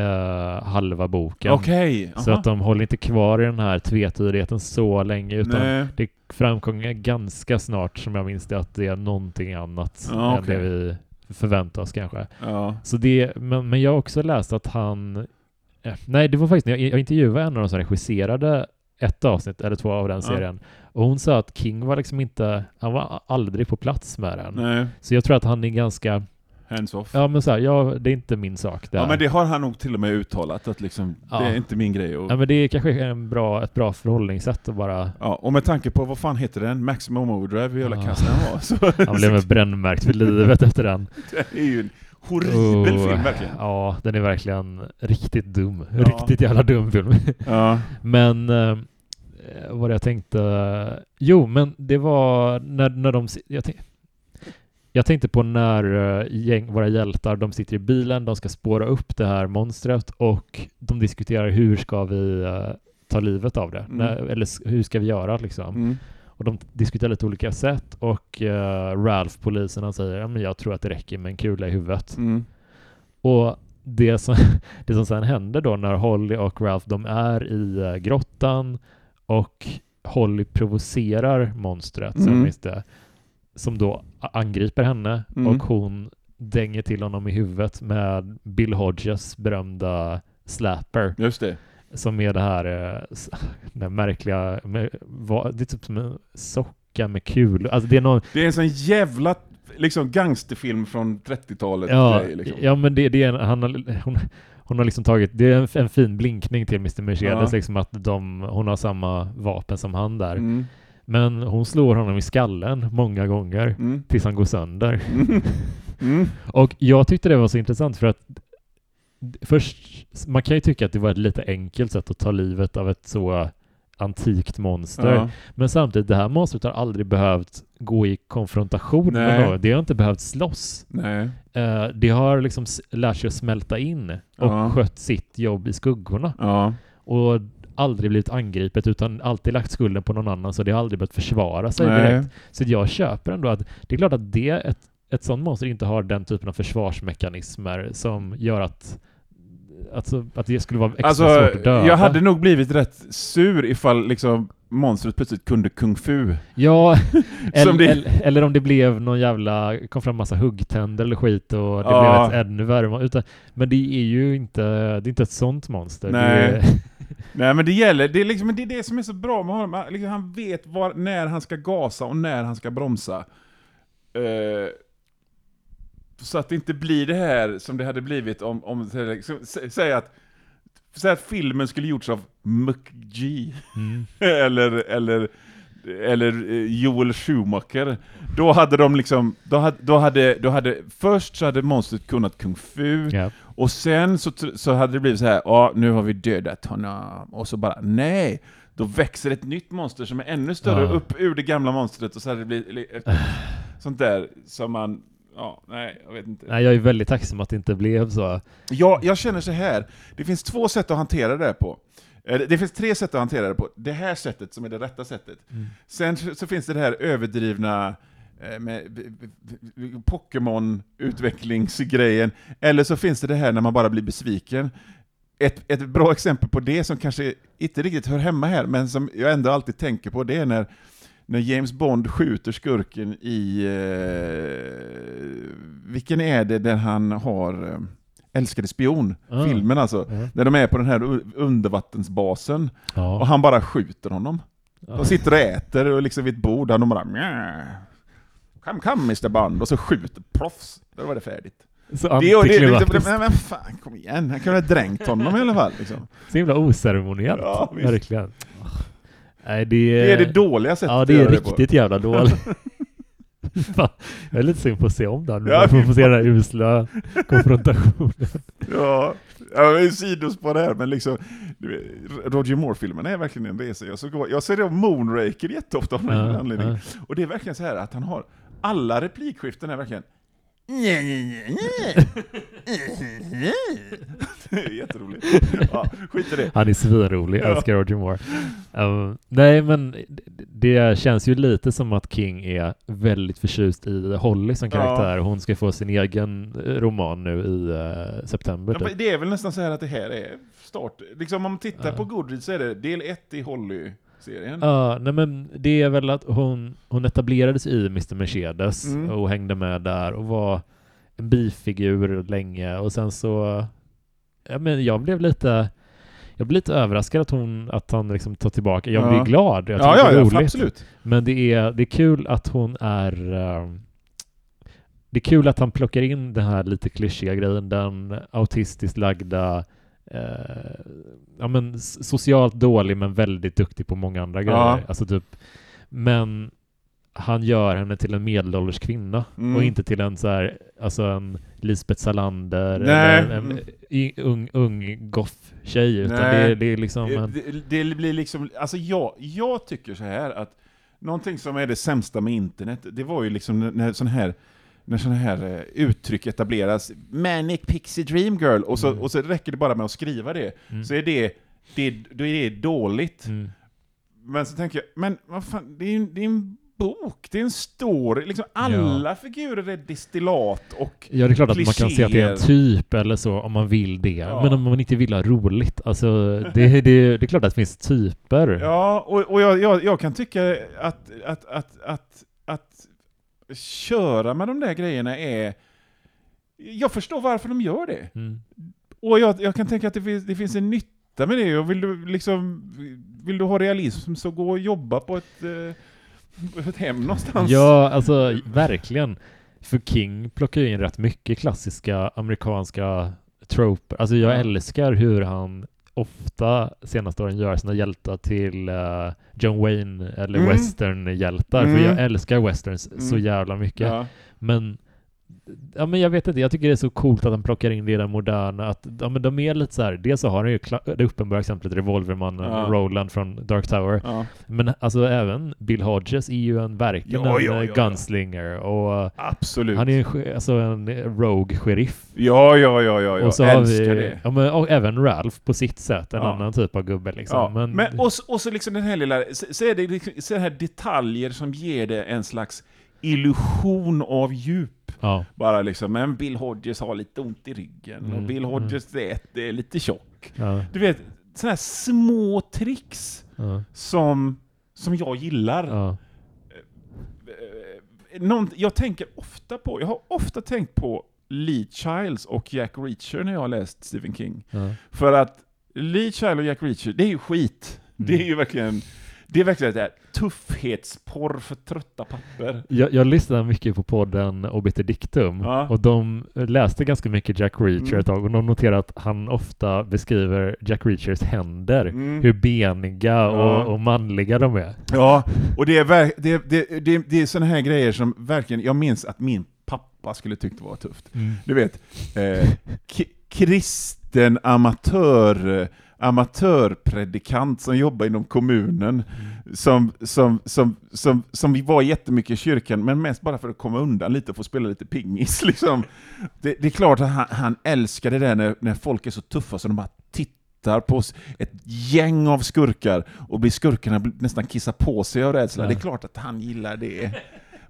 eh, halva boken. Okej. Så att de håller inte kvar i den här tvetydigheten så länge, utan Nej. det framkommer ganska snart, som jag minns det, att det är någonting annat Ja, än det vi förväntar oss kanske. Ja. Så det, men, men jag har också läst att han... Eh, nej, det var faktiskt när jag, jag intervjuade en av de som regisserade ett avsnitt eller två av den Ja. serien. Och hon sa att King var liksom inte... Han var aldrig på plats med den. Nej. Så jag tror att han är ganska... Hands off. Ja, men så här, ja, det är inte min sak. Det Ja här. men det har han nog till och med uttalat, att liksom, Ja. det är inte min grej. Och, Ja, men det är kanske en bra, ett bra förhållningssätt att bara... ja, och med tanke på, vad fan heter den? Maximum Overdrive, hur jävla Ja. kass den var. Så, Han blev brännmärkt för livet efter den. det är ju en horribel Oh, film verkligen. Ja, den är verkligen riktigt dum. Ja. Riktigt jävla dum film. Ja. Men eh, vad jag tänkte... Jo, men det var när, när de... Jag, tänk, jag tänkte på när eh, gäng, våra hjältar, de sitter i bilen, de ska spåra upp det här monstret och de diskuterar hur ska vi eh, ta livet av det? Mm. Eller hur ska vi göra liksom? Mm. Och de diskuterar lite olika sätt och uh, Ralph, polisen, han säger men jag tror att det räcker med en kula i huvudet. Mm. Och det som, det som sen händer då när Holly och Ralph de är i grottan och Holly provocerar monstret Mm. minns det, som då angriper henne Mm. och hon dänger till honom i huvudet med Bill Hodges berömda slapper Just det. som är det här, eh, det här märkliga, det är typ som en socka med kul. Alltså det är någon, Det är en sån jävla liksom gangsterfilm från 30-talet. Ja, grej, liksom. ja men det, det är en, han har, hon, hon har liksom tagit, det är en, en fin blinkning till Mr. Mercedes, Ja. liksom att de, hon har samma vapen som han där. Mm. Men hon slår honom i skallen många gånger Mm. tills han går sönder. Mm. Mm. Och jag tyckte det var så intressant för att först, man kan ju tycka att det var ett lite enkelt sätt att ta livet av ett så antikt monster. Ja. Men samtidigt, det här monstret har aldrig behövt gå i konfrontation Nej. med någon. Det har inte behövt slåss. Nej. Eh, det har liksom lärt sig att smälta in och Ja. skött sitt jobb i skuggorna. Ja. Och aldrig blivit angripet utan alltid lagt skulden på någon annan så det har aldrig behövt försvara sig Nej. direkt. Så jag köper ändå att det är klart att det, ett, ett sånt monster inte har den typen av försvarsmekanismer som gör att Alltså att det skulle vara extra Alltså, svårt att döda. jag hade nog blivit rätt sur ifall liksom monstret plötsligt kunde kung fu. Ja, eller, det- eller, om det blev någon jävla, kom fram massa huggtänder eller skit och det Ja. blev ett ännu värre utan, Men det är ju inte, det är inte ett sånt monster. Nej. Är, Nej men det gäller, det är, liksom, det är det som är så bra med honom. Han, liksom, han vet var, när han ska gasa och när han ska bromsa. Eh, så att det inte blir det här som det hade blivit om, om liksom, sä- säg att Säg att filmen skulle gjorts av McG, mm. eller, eller, eller eh, Joel Schumacher. Då hade de liksom, då hade, då hade, då hade, först så hade monstret kunnat kung fu, ja. och sen så, så hade det blivit så här, ja nu har vi dödat honom, och så bara nej, då växer ett nytt monster som är ännu större Ja. upp ur det gamla monstret och så hade det blivit li- ett, sånt där som man, Ja, nej, jag vet inte. Nej, jag är väldigt tacksam att det inte blev så. Jag, jag känner så här. det finns två sätt att hantera det på. Eh, Det finns tre sätt att hantera det på. Det här sättet som är det rätta sättet. Mm. Sen så finns det det här överdrivna eh, med Pokémon-utvecklingsgrejen, eller så finns det det här när man bara blir besviken. Ett, ett bra exempel på det som kanske inte riktigt hör hemma här, men som jag ändå alltid tänker på, det är när, när James Bond skjuter skurken i... Eh, vilken är det där han har eh, Älskade spion? Ah. Filmen alltså. Ja. När de är på den här undervattensbasen, och Ja. han bara skjuter honom. De sitter och äter och liksom vid ett bord, och de bara Mjä. Come, come Mr Bond, och så skjuter proffs. Då var det färdigt. Så Det, och det, det, antiklimatiskt. men, men fan, kom igen, han kunde ha dränkt honom i alla fall. Liksom. Så himla oceremoniellt. Ja. Verkligen. Nej, det, Det är det dåliga sättet Ja, det är riktigt jävla dåligt. Fan, jag är lite sugen på att se om den. Ja, Ja, för att få fy se den här usla konfrontationen. Ja, ja men sidospår här, men liksom Roger Moore-filmerna är verkligen en resa. Jag, så, jag ser det Moonraker jätteofta av någon Ja, anledning. ja. Och det är verkligen så här att han har, alla replikskiften är verkligen Det är jätteroligt. Ja, skit i det. Han är svinrolig, Ja. älskar Roger Moore. Um, nej, men det- känns ju lite som att King är väldigt förtjust i Holly som Ja. karaktär. Hon ska få sin egen eh, roman nu i eh, september. Ja, typ. men det är väl nästan så här att det här är start. Liksom om man tittar Ja. på Goodreads så är det del ett i Holly-serien. Ja, nej men det är väl att hon, hon etablerades i Mr. Mercedes Mm. och hängde med där och var en bifigur länge och sen så, ja men jag blev lite, jag blev lite överraskad att hon, att han liksom tar tillbaka, jag Ja. blir glad, jag tycker ja, det ja, är ja, roligt. absolut. Men det är, det är kul att hon är ehm, det är kul att han plockar in den här lite klyschiga grejen, den autistiskt lagda eh, ja, men socialt dålig men väldigt duktig på många andra grejer. Ja. Alltså typ, men han gör henne till en medelålders kvinna Mm. och inte till en så här, alltså en Lisbeth Salander Nej. eller en, en i- ung, ung goth-tjej utan det, det är liksom en, Det, det blir liksom, alltså jag, jag tycker så här att någonting som är det sämsta med internet, det var ju liksom när- när sån här när sådana här eh, uttryck etableras, Manic Pixie Dream Girl, och så, Mm. och så räcker det bara med att skriva det, mm, så är det, det, då är det dåligt. mm, Men så tänker jag, men vad fan, det är en, det är en bok, det är en story, liksom alla figurer är destillat och... Ja, det är klart att man kan se att det är en klichéer. typ eller så om man vill det. Ja. Men om man inte vill ha roligt, alltså det, det, det är klart att det finns typer. Ja, och, och jag, jag, jag kan tycka att, att, att, att, att köra med de där grejerna är... Jag förstår varför de gör det. Mm. Och jag, jag kan tänka att det finns, det finns en nytta med det. Och vill du liksom... Vill du ha realism så gå och jobba på ett, eh, ett hem någonstans. Ja, alltså verkligen. För King plockar ju in rätt mycket klassiska amerikanska troper. Alltså jag Ja. älskar hur han ofta senaste åren gör sina hjältar till eh, John Wayne eller Mm. western-hjältar. För Mm. jag älskar westerns så Mm. jävla mycket. Ja. Men Ja men jag vet inte, jag tycker det är så coolt att han plockar in det den moderna, att ja, men de är lite så här, dels så har han ju det uppenbara exemplet Revolvermannen, Ja. Roland från Dark Tower, Ja. men alltså även Bill Hodges är ju en verkligen Ja, ja, ja, gunslinger och eh, Absolut. han är en, sk- alltså en rogue-sheriff. Ja, ja, ja, ja, och jag så älskar vi, det. ja, men, och även Ralph på sitt sätt, en annan typ av gubbe liksom. Men, men, och, s- och så liksom den här lilla, så, så är det liksom, så här detaljer som ger det en slags illusion av djup. Ja, Bara liksom, men Bill Hodges har lite ont i ryggen, och Mm, Bill Hodges ät, är lite tjock. ja, Du vet, sådana här små tricks ja, som, som jag gillar. ja, Eh, Någon, jag tänker ofta på, jag har ofta tänkt på Lee Childs och Jack Reacher när jag har läst Stephen King. För att Lee Child och Jack Reacher, det är ju skit. Mm. Det är ju verkligen, det är verkligen det här tuffhetsporr för trötta papper. Jag, jag lyssnade mycket på podden Obiter Dictum Ja. och de läste ganska mycket Jack Reacher Mm. ett tag och de noterade att han ofta beskriver Jack Reachers händer, Mm. hur beniga Ja. och, och manliga de är. Ja, och det är, det, det, det, det är sådana här grejer som verkligen, jag minns att min pappa skulle tyckt var tufft. Du vet, eh, kristen amatör, amatörpredikant som jobbar inom kommunen, som, som, som, som, som var jättemycket i kyrkan, men mest bara för att komma undan lite och få spela lite pingis. Liksom. Det, det är klart att han, han älskar det där när, när folk är så tuffa så de bara tittar på ett gäng av skurkar och blir skurkarna nästan kissa på sig av rädsla. Ja. Det är klart att han gillar det.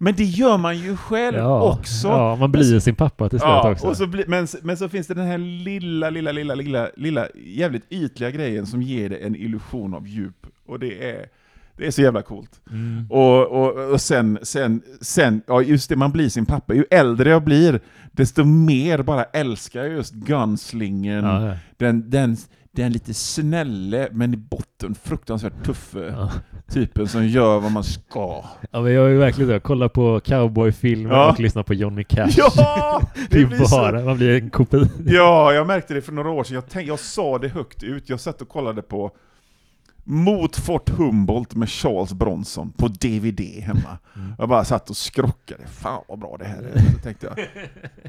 Men det gör man ju själv Ja, också. ja, man blir ju sin pappa till slut Ja, också. och så bli, men, men så finns det den här lilla, lilla, lilla, lilla, lilla, jävligt ytliga grejen som ger det en illusion av djup. Och det är, det är så jävla coolt. Mm. Och, och, och sen, sen, sen, ja just det, man blir sin pappa. Ju äldre jag blir, desto mer bara älskar jag just gunslingen. Ja. Den, den, den lite snälle, men i botten fruktansvärt tuffe Ja. typen som gör vad man ska. ja, men jag är verkligen så. Kolla på cowboyfilmer Ja. och lyssna på Johnny Cash. Ja! det är blir så- bara, man blir en kopia. Ja, jag märkte det för några år sedan. Jag, tänk, jag sa det högt ut. Jag satt och kollade på Mot Fort Humboldt med Charles Bronson på DVD hemma. Mm. Jag bara satt och skrockade. Fan vad bra det här är. Så tänkte jag.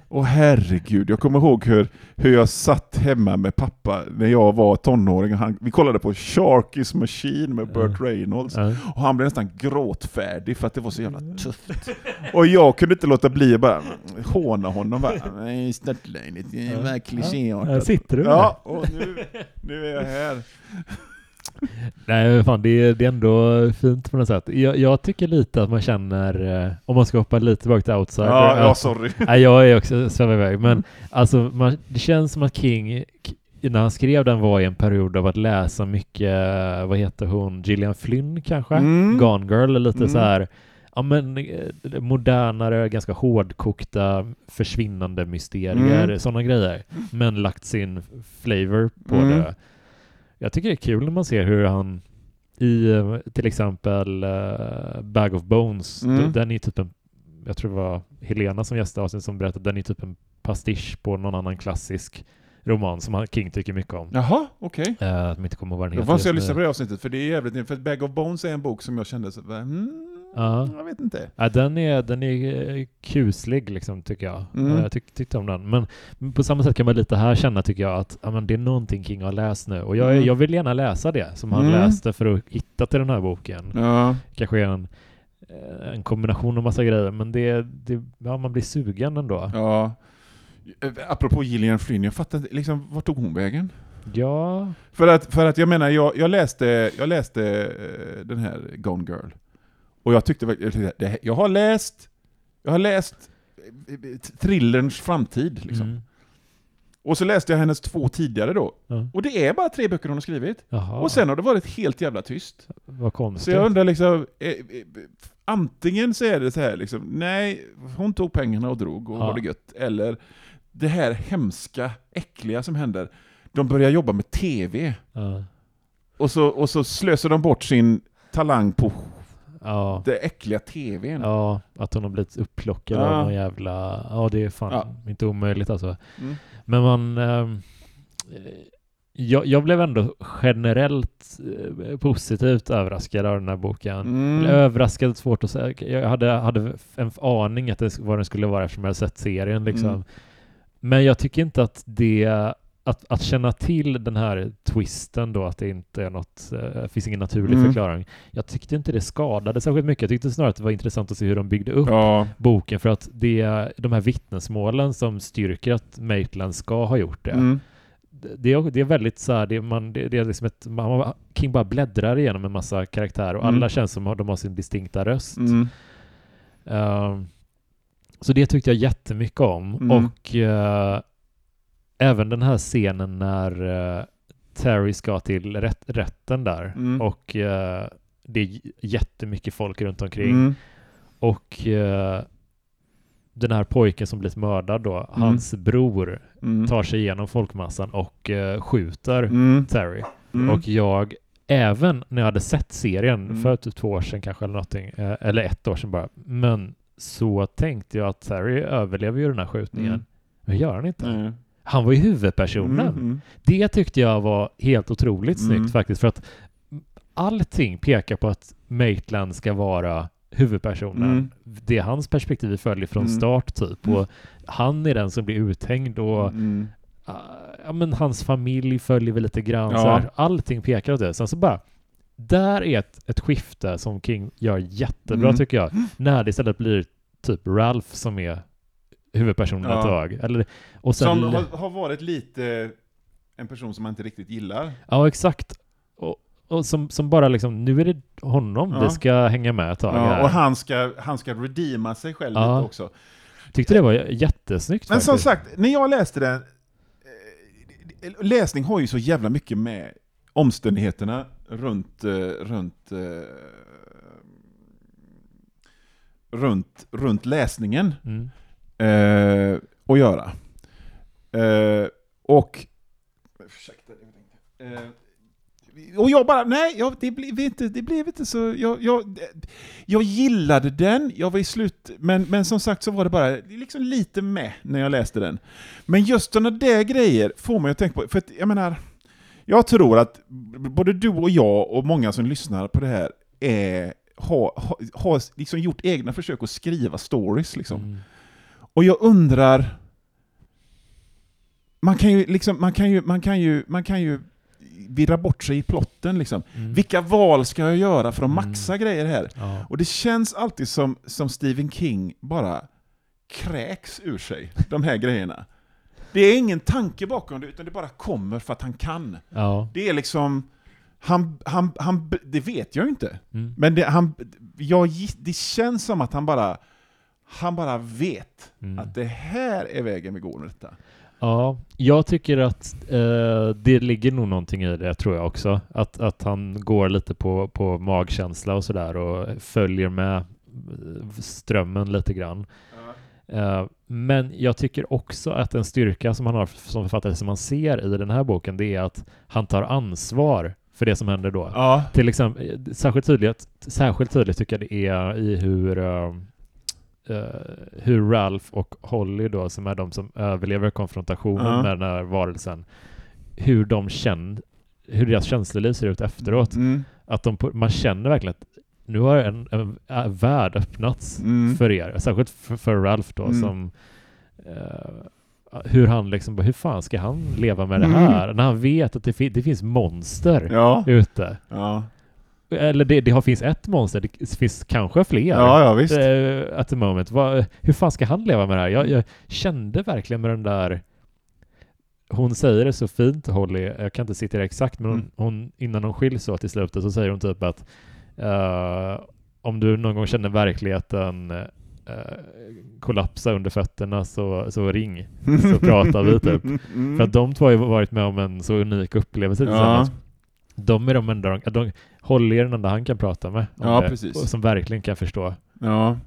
Åh herregud, jag kommer ihåg hur, hur jag satt hemma med pappa när jag var tonåring. och Han, vi kollade på Sharky's Machine med Burt. Reynolds. Ja. Och han blev nästan gråtfärdig för att det var så jävla tufft. Och jag kunde inte låta bli att bara håna honom. Bara, Nej, störtlöjligt. Det är Ja. bara Här sitter du. Ja, och nu, nu är jag här. Nej, fan, det, är, det är ändå fint på något sätt. Jag, jag tycker lite att man känner, eh, om man ska hoppa lite tillbaka till Outsider. Ja, ja sorry. Nej, jag är också svävar iväg, men alltså man, det känns som att King när han skrev den var i en period av att läsa mycket, eh, vad heter hon, Gillian Flynn kanske? Mm. Gone Girl, lite Mm. så här ja men eh, modernare, ganska hårdkokta försvinnande mysterier, Mm. sådana grejer. Men lagt sin flavor på Mm. det. Jag tycker det är kul när man ser hur han i eh, till exempel eh, Bag of Bones, Mm. den är typ en, jag tror det var Helena som gästade avsnittet som berättade, den är typ en pastisch på någon annan klassisk roman som han- King tycker mycket om. Jaha, okej. Eh, som inte kommer ihåg vad den Då heter. måste jag just lyssna på det avsnittet, för det är jävligt För Bag of Bones är en bok som jag kände så, mm, Ja. jag vet inte. Ja, den är, den är eh, kuslig liksom, tycker jag. Mm. Eh, Jag tyck, tyckte om den. Men på samma sätt kan man lite här känna, tycker jag, att ja, men det är någonting King har läst nu. Och jag, Mm. jag vill gärna läsa det som han Mm. läste för att hitta till den här boken. Ja. Kanske en, eh, en kombination av massa grejer, men det, det, ja, man blir sugen ändå. ja. Apropå Gillian Flynn, jag fattar liksom, vart tog hon vägen? Ja, För att, för att jag menar, jag, jag läste, jag läste den här Gone Girl. Och jag tyckte jag har läst, jag har läst eh, thrillerns framtid. Liksom. mm. Och så läste jag hennes två tidigare då. ja. Och det är bara tre böcker hon har skrivit. Jaha, Och sen har det varit helt jävla tyst. vad konstigt. Så jag undrar liksom, eh, eh, antingen så är det så här liksom, nej, hon tog pengarna och drog och Ja. var det gött. Eller det här hemska, äckliga som händer. De börjar jobba med TV. ja. Och så, och så slösar de bort sin talang på Ja. det äckliga TVn. ja, att hon har blivit upplockad Ja. av någon jävla... Ja, det är fan Ja. inte omöjligt alltså. Mm. Men man... ehm, eh, jag, jag blev ändå generellt eh, positivt överraskad av den här boken. Mm. Överraskad svårt att säga. Jag hade, hade en aning att det, vad den skulle vara eftersom jag hade sett serien. Liksom. Mm. Men jag tycker inte att det... Att, att känna till den här twisten då, att det inte är något, eh, finns ingen naturlig Mm. förklaring. Jag tyckte inte det skadade särskilt mycket. Jag tyckte snarare att det var intressant att se hur de byggde upp Ja. boken för att det är de här vittnesmålen som styrker att Maitland ska ha gjort det. Mm. Det, är, det är väldigt så här, det, man, det, det är liksom ett, man, King bara bläddrar igenom en massa karaktärer och Mm. alla känns som att de har sin distinkta röst. Ehm, så det tyckte jag jättemycket om. Mm. Och eh, även den här scenen när eh, Terry ska till rätt, rätten där Mm. och eh, det är jättemycket folk runt omkring. Mm. Och eh, den här pojken som blivit mördad då, hans bror Mm. tar sig igenom folkmassan och skjuter Mm. Terry. Mm. Och jag, även när jag hade sett serien Mm. för typ två år sedan kanske eller någonting, eller ett år sedan bara, men så tänkte jag att Terry överlever ju den här skjutningen. Mm. Men det gör han inte. Han var ju huvudpersonen. Mm. Mm. Det tyckte jag var helt otroligt Mm. snyggt faktiskt, för att allting pekar på att Maitland ska vara huvudpersonen. Mm. Det är hans perspektiv vi följer från Mm. start typ. Mm. Och han är den som blir uthängd och Mm. ah, ja, men hans familj följer väl lite grann. Ja. Så här, allting pekar åt det. Sen så bara, där är ett, ett skifte som King gör jättebra Mm. tycker jag. När det istället blir typ Ralph som är huvudpersonen Ja. ett tag. Eller, och sen, Som har, har varit lite en person som man inte riktigt gillar. Ja, exakt. Och, och som, som bara liksom, nu är det honom Ja. vi ska hänga med ett tag Ja, här. och han ska, han ska redeema sig själv Ja. lite också. Tyckte det var jättesnyggt Men som faktiskt. sagt, när jag läste den, eh, läsning har ju så jävla mycket med omständigheterna runt, eh, runt, eh, runt, runt läsningen Mm eh, att göra. Eh, och... Ursäkta, eh, och jag bara, nej, jag, det, blev inte, det blev inte så... Jag, jag, jag gillade den, jag var i slut, men, men som sagt så var det bara liksom lite med när jag läste den. Men just sådana där grejer får man ju tänka på, för att, jag menar, jag tror att både du och jag och många som lyssnar på det här är, har, har, har liksom gjort egna försök att skriva stories. Liksom. Mm. Och jag undrar... Man kan ju liksom, man kan ju, man kan ju, man kan ju virra bort sig i plotten liksom. Mm. Vilka val ska jag göra för att Mm. maxa grejer här? Ja. Och det känns alltid som, som Stephen King bara kräks ur sig, de här grejerna. Det är ingen tanke bakom det, utan det bara kommer för att han kan. ja. Det är liksom... Han, han, han, det vet jag ju inte. Mm. Men det, han, jag, det känns som att han bara, han bara vet Mm. att det här är vägen vi går med detta. Ja, jag tycker att eh, det ligger nog någonting i det tror jag också. Att, att han går lite på, på magkänsla och sådär och följer med eh, strömmen lite grann. Eh, men jag tycker också att en styrka som han har som författare som man ser i den här boken det är att han tar ansvar för det som händer då. Ja. Till exempel, eh, särskilt tydligt, särskilt tydligt tycker jag det är i hur, eh, eh, hur Ralph och Holly då, som är de som överlever konfrontationen Ja. med den här varelsen, hur de känner, hur deras känsloliv ser ut efteråt. Mm. Att de, man känner verkligen att nu har en, en, en värld öppnats Mm. för er, särskilt för, för Ralph då Mm. som eh, hur han liksom, hur fan ska han leva med det Mm. här? När han vet att det, fi- det finns monster Ja. ute. Ja. Eller det, det har, finns ett monster, det finns kanske fler. ja, ja visst. Uh, at the moment. Vad- hur fan ska han leva med det här? Jag, jag kände verkligen med den där hon säger det så fint, Holly, jag kan inte citera exakt, men hon, Mm. hon, innan hon skiljs så till slutet så säger hon typ att eh, om du någon gång känner verkligheten eh, kollapsa under fötterna så, så ring, så pratar vi typ. Mm. För att de två har ju varit med om en så unik upplevelse Ja. De är de enda, de, de, Holly är den enda han kan prata med Ja, det, precis. och som verkligen kan förstå. Ja.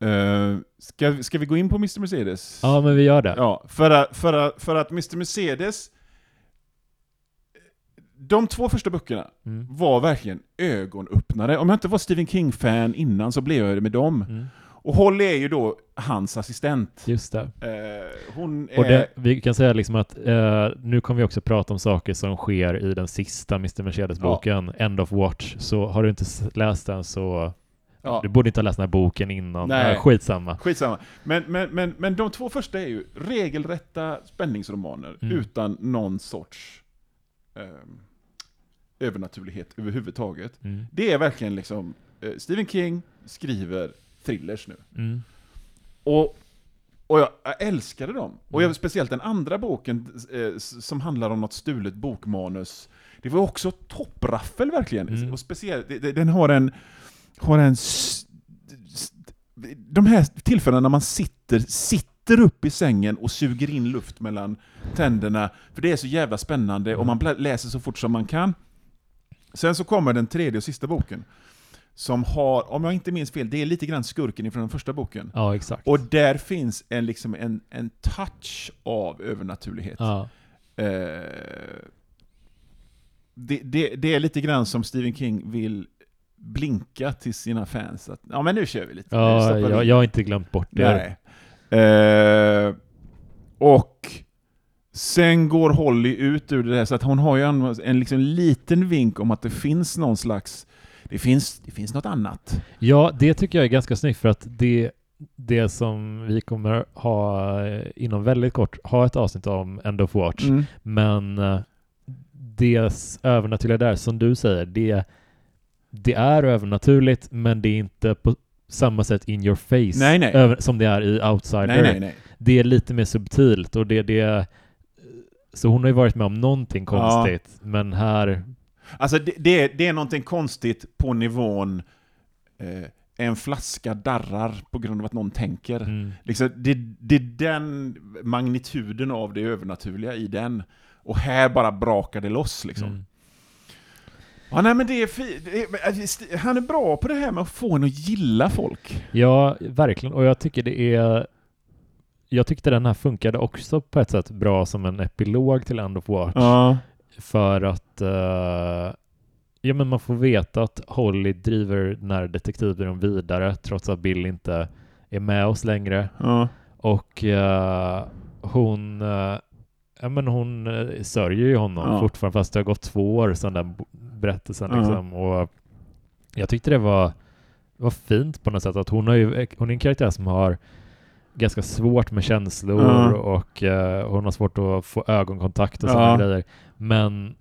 Eh, ska, ska vi gå in på Mr. Mercedes? Ja, men vi gör det. Ja, för att, för att, för att Mr. Mercedes, de två första böckerna Mm. var verkligen ögonöppnare. Om jag inte var Stephen King-fan innan så blev jag det med dem. Mm. Och Holly är ju då hans assistent. Just det. Eh, hon är... Och det, vi kan säga liksom att eh, nu kommer vi också prata om saker som sker i den sista Mr. Mercedes-boken, End of Watch. Så har du inte läst den så ja, du borde inte ha läst den här boken innan. Nej. Nej. skitsamma. skitsamma. Men, men, men, men de två första är ju regelrätta spänningsromaner Mm. utan någon sorts ehm, övernaturlighet överhuvudtaget. Mm. Det är verkligen liksom, eh, Stephen King skriver thrillers nu. Mm. Och, och jag, jag älskade dem. Och jag, Mm. speciellt den andra boken eh, som handlar om något stulet bokmanus. Det var också toppraffel verkligen. Mm. Och speciellt, den har en... Har en de här tillfällena när man sitter, sitter upp i sängen och suger in luft mellan tänderna, för det är så jävla spännande och man blä- läser så fort som man kan. Sen så kommer den tredje och sista boken, som har, om jag inte minns fel, det är lite grann skurken ifrån den första boken. Ja, exakt. Och där finns en, liksom en, en touch av övernaturlighet. ja. Eh, det, det, det är lite grann som Stephen King vill blinka till sina fans. Att, ja men nu kör vi lite. Ja, jag, in." jag har inte glömt bort det. Nej. Eh, och sen går Holly ut ur det där, så att hon har ju en, en liksom liten vink om att det finns någon slags, det finns, det finns något annat. Ja, det tycker jag är ganska snyggt för att det, det som vi kommer ha eh, inom väldigt kort, ha ett avsnitt om End of Watch, Mm. men eh, det övernaturliga där, som du säger, det, det är övernaturligt, men det är inte på samma sätt in your face Nej, nej. Över, som det är i Outsider. Nej. Det är lite mer subtilt och det, det så hon har ju varit med om någonting konstigt, men här, Alltså det, det, är, det är någonting konstigt på nivån eh, en flaska darrar på grund av att någon tänker. mm, Liksom, det, det är den magnituden av det övernaturliga i den. Och här bara brakar det loss liksom. mm. Ja, nej men det är fi- St- Han är bra på det här med att få en att gilla folk. Ja, verkligen. Och jag tycker det är... Jag tyckte den här funkade också på ett sätt bra som en epilog till End of Watch. Ja. För att eh, ja, men man får veta att Holly driver den här detektivbyrån vidare trots att Bill inte är med oss längre. ja. Och eh, hon, uh, ja, men hon uh, sörjer ju honom Ja. fortfarande fast det har gått två år sedan den berättelsen. Ja. Liksom. Och jag tyckte det var, var fint på något sätt att hon, har ju, hon är en karaktär som har ganska svårt med känslor Ja. och eh, hon har svårt att få ögonkontakt och Ja. sådana grejer. Men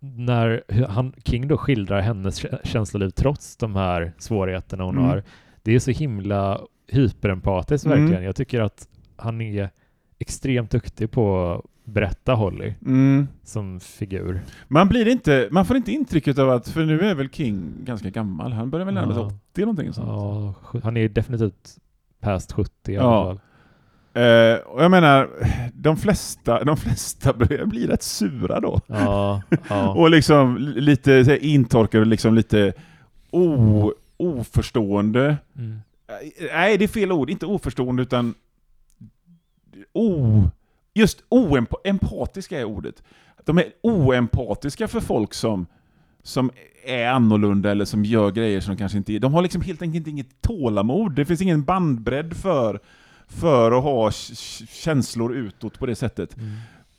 när han, King då skildrar hennes kä- känsloliv trots de här svårigheterna hon Mm. har, det är så himla hyperempatiskt Mm. verkligen. Jag tycker att han är extremt duktig på att berätta Holly Mm. som figur. Man, blir inte, man får inte intrycket av att, för nu är väl King ganska gammal, han börjar väl närma sig Ja. 80 någonting sånt. Ja, han är definitivt past 70 i Ja. alla fall. Eh, och jag menar, de flesta, de flesta börjar bli rätt sura då. Ja, ja. Och liksom li- lite här intorkade, liksom lite o, oförstående. Mm. Eh, Nej, det är fel ord. Inte oförstående, utan o... Just oempatiska är ordet. De är oempatiska för folk som, som är annorlunda eller som gör grejer som de kanske inte är. De har liksom helt enkelt inget tålamod. Det finns ingen bandbredd för, för att ha känslor utåt på det sättet. Mm.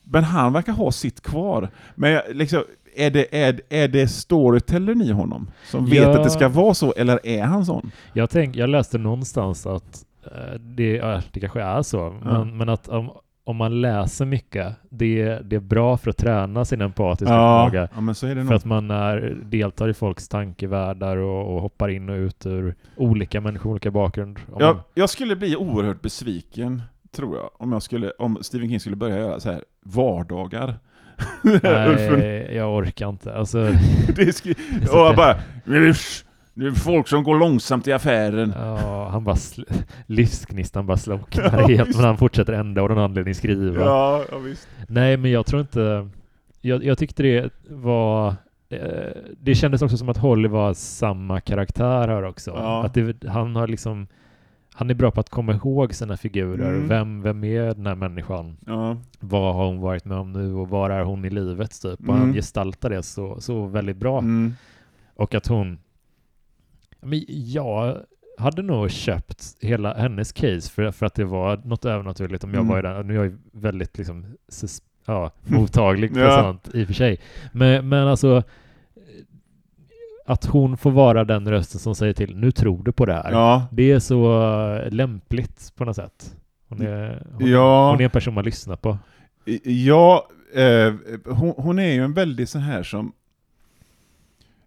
Men han verkar ha sitt kvar. Men liksom, är det, är, är det storytellern i honom? Som vet Ja. att det ska vara så, eller är han sån? Jag, tänk, jag läste någonstans att eh, det, det kanske är så, Ja. men, men att om, om man läser mycket, det, det är bra för att träna sin empatiska Ja, förmåga. ja, är För nog. att man är, deltar i folks tankevärldar och, och hoppar in och ut ur olika människor, olika bakgrund. Om Jag, man, jag skulle bli oerhört besviken, tror jag, om, jag skulle, om Stephen King skulle börja göra så här vardagar. Nej, jag orkar inte. Alltså, det skri- är så och bara, "Usch, det är folk som går långsamt i affären. ja, han bara livsgnistan bara slocknar Ja, helt, men han fortsätter ändå av någon anledning skriva. Ja, ja visst. Nej, men jag tror inte... Jag, jag tyckte det var... Eh, det kändes också som att Holly var samma karaktär här också. Ja. Att det, han har liksom... Han är bra på att komma ihåg sina figurer. Mm. Vem, vem är den här människan? Ja. Vad har hon varit med om nu och var är hon i livet? Typ. Och Mm. han gestaltar det så, så väldigt bra. Mm. Och att hon... Men jag hade nog köpt hela hennes case för, för att det var något övernaturligt om jag Mm. var i den. Nu är jag ju väldigt liksom ja, mottaglig för Ja. sånt i och för sig. Men, men alltså att hon får vara den rösten som säger till nu tror du på det här. Ja. Det är så lämpligt på något sätt. Hon är, hon, Ja. hon är en person man lyssnar på. Ja, eh, hon, hon är ju en väldigt sån här som...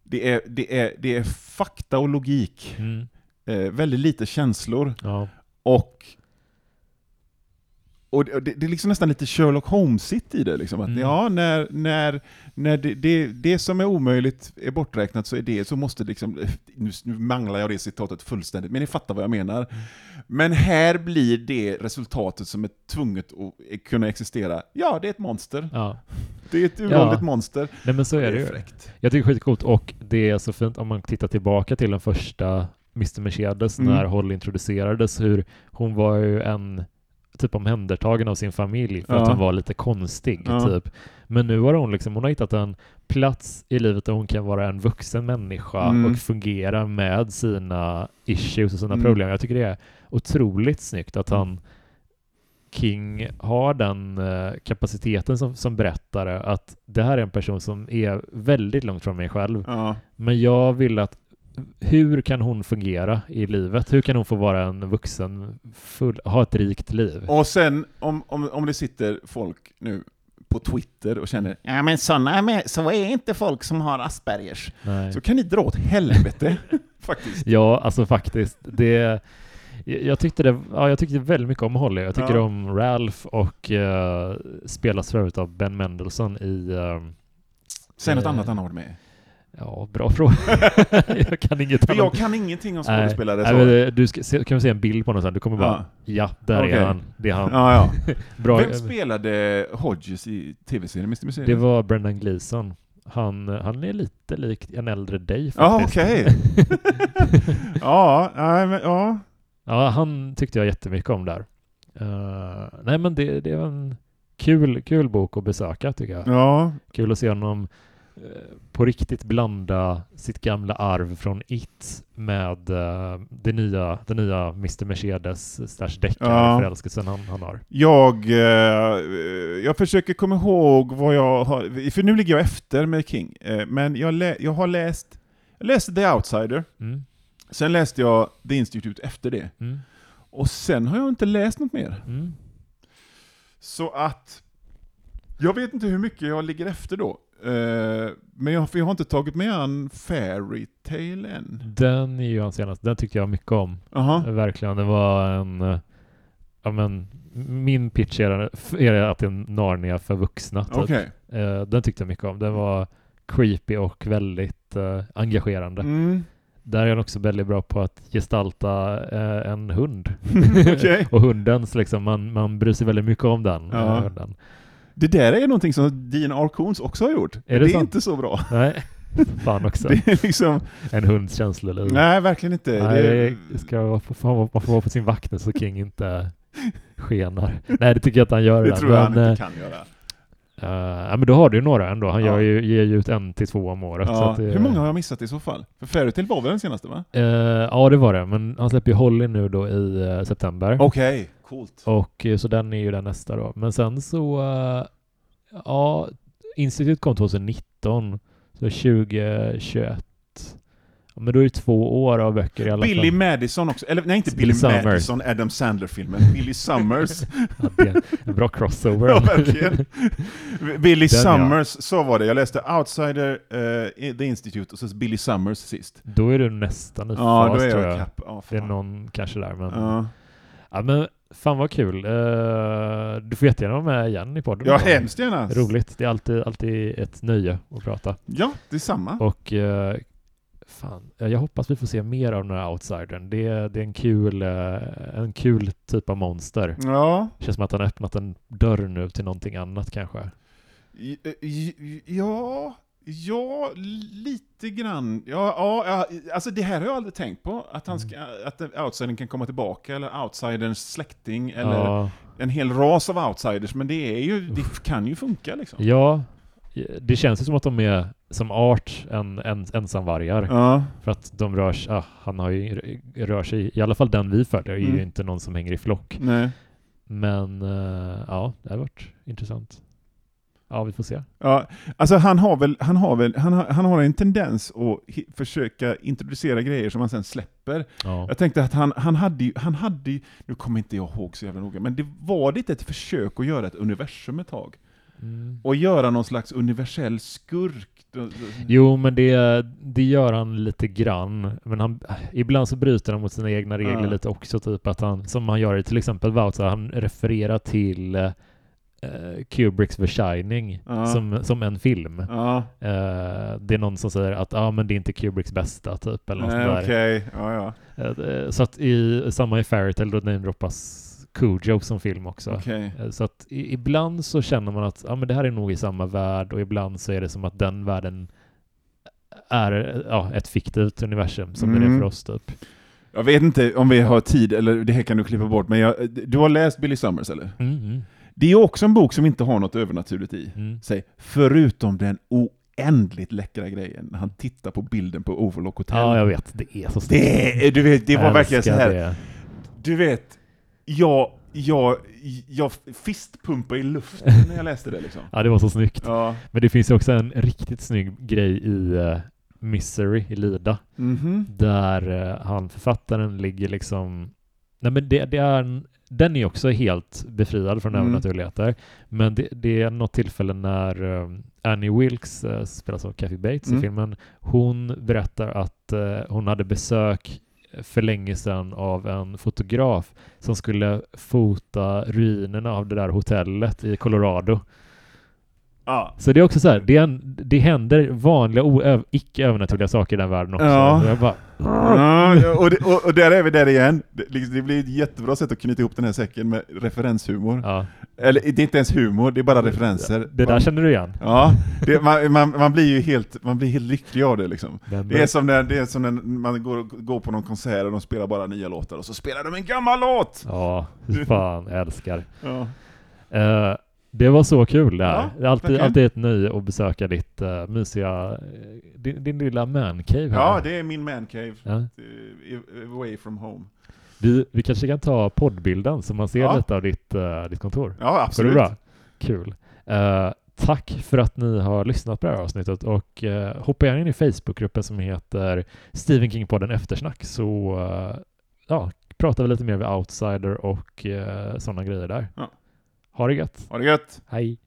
Det är, det är, det är fakta och logik. Mm. Eh, väldigt lite känslor. Ja. Och, och det, det är liksom nästan lite Sherlock Holmes-igt i det. Liksom, att Mm. ja, när, när, när det, det, det som är omöjligt är borträknat så är det, så måste liksom, nu, nu manglar jag det citatet fullständigt, men ni fattar vad jag menar. Mm. Men här blir det resultatet som är tvunget att kunna existera. Ja, det är ett monster. ja. Det är ett uråldrigt monster. Nej men så är det ju. fräckt. Jag tycker det är skitcoolt och det är så fint om man tittar tillbaka till den första Mr. Mercedes Mm. när Holly introducerades, hur hon var ju en typ omhändertagen av sin familj för att Ja. hon var lite konstig, Ja. typ. Men nu har hon liksom, hon har hittat en plats i livet där hon kan vara en vuxen människa Mm. och fungera med sina issues och sina Mm. problem. Jag tycker det är otroligt snyggt att han King har den eh, kapaciteten som, som berättare att det här är en person som är väldigt långt från mig själv Ja. men jag vill att hur kan hon fungera i livet? Hur kan hon få vara en vuxen, full, ha ett rikt liv? Och sen om, om, om det sitter folk nu på Twitter och känner ja men såna är med, så är inte folk som har Aspergers. Nej. Så kan ni dra åt helvete, faktiskt. Ja, alltså faktiskt. Det, jag tyckte, det, ja, jag tyckte väldigt mycket om Holly. Jag tycker Ja. om Ralph och uh, spelas för övrigt av Ben Mendelsohn i... ehm, Säg något Eh, annat han har varit med. Ja, bra fråga. jag kan inget jag kan ingenting om skådespelare. Nej, så. nej, det- du ska, kan vi se en bild på honom sen? Du kommer bara, ja, där Okej. är han. Det är han. Ja, ja. Bra. Vem spelade Hodges i tv-serien Mr. Museum? Det var Brendan Gleeson. Han, han är lite lik en äldre dig Ja, faktiskt. okej. ja, nej, men, ja. Ja, han tyckte jag jättemycket om där. Eh, nej, men det, det var en kul, kul bok att besöka tycker jag. ja. Kul att se honom eh, på riktigt blanda sitt gamla arv från It med eh, det nya, det nya Mr. Mercedes slash deckare Ja. han, han har. Jag, eh, jag försöker komma ihåg vad jag har, för nu ligger jag efter med King, eh, men jag, lä, jag har läst, jag läste The Outsider, Mm. sen läste jag The Institute efter det, Mm. och sen har jag inte läst något mer. Mm. Så att, jag vet inte hur mycket jag ligger efter då. Eh, men jag, jag har inte tagit med an Fairy Tale än. Den är ju hans senaste. Den tyckte jag mycket om. Aha. Verkligen. Det var en... eh, Ja, men, min pitch är, är att det är en Narnia för vuxna. Typ. Okej. Eh, den tyckte jag mycket om. Den var creepy och väldigt engagerande. Mm. Där är han också väldigt bra på att gestalta en hund. Och hundens, liksom, man, man bryr sig väldigt mycket om den. Eh, hunden. Det där är någonting som Dean R. Också har gjort. det det är inte så bra. Nej, fan också. Det är liksom, En hunds känsloliv. nej verkligen inte. Nej, det, det ska man får vara på sin vakt så King inte skenar. Nej, det tycker jag att han gör. det tror jag han inte kan göra. Eh, ja, men då har du ju några ändå. Han Ja. ju, ger ju ut en till två om året. Ja. det, Hur många har jag missat i så fall? För Fairytale var väl den senaste va? Eh, ja, det var det. Men han släpper ju Holly nu då i eh, september. Okej, coolt. Och så den är ju den nästa då. Men sen så, ja, Institut kom 2019, så 2021. Ja, men då är det två år av böcker i alla Billy fall. Madison också, eller nej inte Billy Billy. Madison, Adam Sandler-filmen, Billy Summers. Ja, det är en bra crossover. ja, verkligen. Billy Den, ja. Summers, så var det. Jag läste Outsider, eh, The Institute och så Billy Summers sist. Då är du nästan i Ja, fas då är tror jag jag. kapp. Ja, Det är någon kanske där, men... Ja. Ja. men fan vad kul. Eh, du får jättegärna vara med igen i podden. ja, hemskt gärna. Roligt. Det är alltid, alltid ett nöje att prata. Ja, detsamma. Och eh, fan, eh, jag hoppas vi får se mer av den här outsidern. Det, är- det är en kul, eh, en kul typ av monster. Ja, Det känns som att han har öppnat en dörr nu till någonting annat kanske. I- ja, ja, lite grann. Ja, ja, alltså det här har jag aldrig tänkt på. Att, han ska, att outsidern kan komma tillbaka, eller outsiderns släkting, eller Ja, en hel ras av outsiders. Men det, är ju, det kan ju funka liksom. ja, det känns ju som att de är som art en, en ensamvargar. Ja, För att de rör sig, ah, han har ju, rör sig, i alla fall den vi följer, är ju Mm. inte någon som hänger i flock. nej. Men eh, ja, det har varit intressant. Ja, vi får se. Ja, alltså han har väl, han har väl, han har, han har en tendens att försöka introducera grejer som han sen släpper. Ja. Jag tänkte att han, han hade ju, han hade ju, nu kommer inte jag ihåg så jävla noga, men det var lite ett försök att göra ett universum ett tag. Mm. Och göra någon slags universell skurk. Jo, men det, det gör han lite grann. Men han, ibland så bryter han mot sina egna regler Ja. lite också. Typ att han, som han gör i till exempel Wouter, han refererar till eh, Kubricks The Shining Ja. som, som en film. Ja, Eh, det är någon som säger att ah, men det är inte Kubricks bästa, typ. Eller något nej, sånt där. ja. Eh, Så att i samma i Fairytale då namedroppas Cujo som film också. Okej. Eh, Så att ibland så känner man att ja, men det här är nog i samma värld och ibland så är det som att den världen är ja, ett fiktivt universum som det är Mm. för oss typ. Jag vet inte om vi har tid, eller det här kan du klippa bort, men jag, du har läst Billy Summers eller? Mm, mm, Det är också en bok som inte har något övernaturligt i. mm. Säg, förutom den oändligt läckra grejen när han tittar på bilden på Overlock Hotel. Ja, jag vet. Det är så snyggt. det, du vet, det var verkligen så här. det. Du vet, jag, jag, jag fistpumpade i luften när jag läste det liksom. Ja, det var så snyggt. Ja, Men det finns ju också en riktigt snygg grej i, eh, Misery i Lida. Mhm. Där eh, han, författaren, ligger liksom... Nej men det, det är... en- Den är också helt befriad från Mm. övernaturligheter. Men det, det är något tillfälle när eh, Annie Wilkes, eh, spelas av Kathy Bates Mm. i filmen, hon berättar att hon hade besök för länge sedan av en fotograf som skulle fota ruinerna av det där hotellet i Colorado. Ja. Så det är också så här, det, en, det händer vanliga oöv, icke övernaturliga saker i den världen också. Ja. Bara, Ja, och, det, och, och där är vi där igen. Det, liksom, det blir ett jättebra sätt att knyta ihop den här säcken med referenshumor. ja. Eller det är inte ens humor, det är bara referenser. Det där man, känner du igen. Ja, man, man, man blir ju helt, man blir helt lycklig av det liksom. Det är som när, det är som när man går, går på någon konsert och de spelar bara nya låtar och så spelar de en gammal låt! Ja, fan, jag älskar. Ja. Eh, det var så kul det här. Ja, alltid, alltid ett nöje att besöka ditt uh, mysiga, eh, din, din lilla mancave här. ja, det är min mancave. Ja. Uh, away from home. Vi, vi kanske kan ta poddbilden så man ser Ja. lite av ditt, eh, ditt kontor. Ja, absolut. bra? Kul. Eh, tack för att ni har lyssnat på det här avsnittet och uh, hoppa gärna in i Facebookgruppen som heter Stephen King-podden Eftersnack så eh, ja, pratar vi lite mer med Outsider och uh, sådana grejer där. Ja. Ha det gött. Ha det gött! Hej!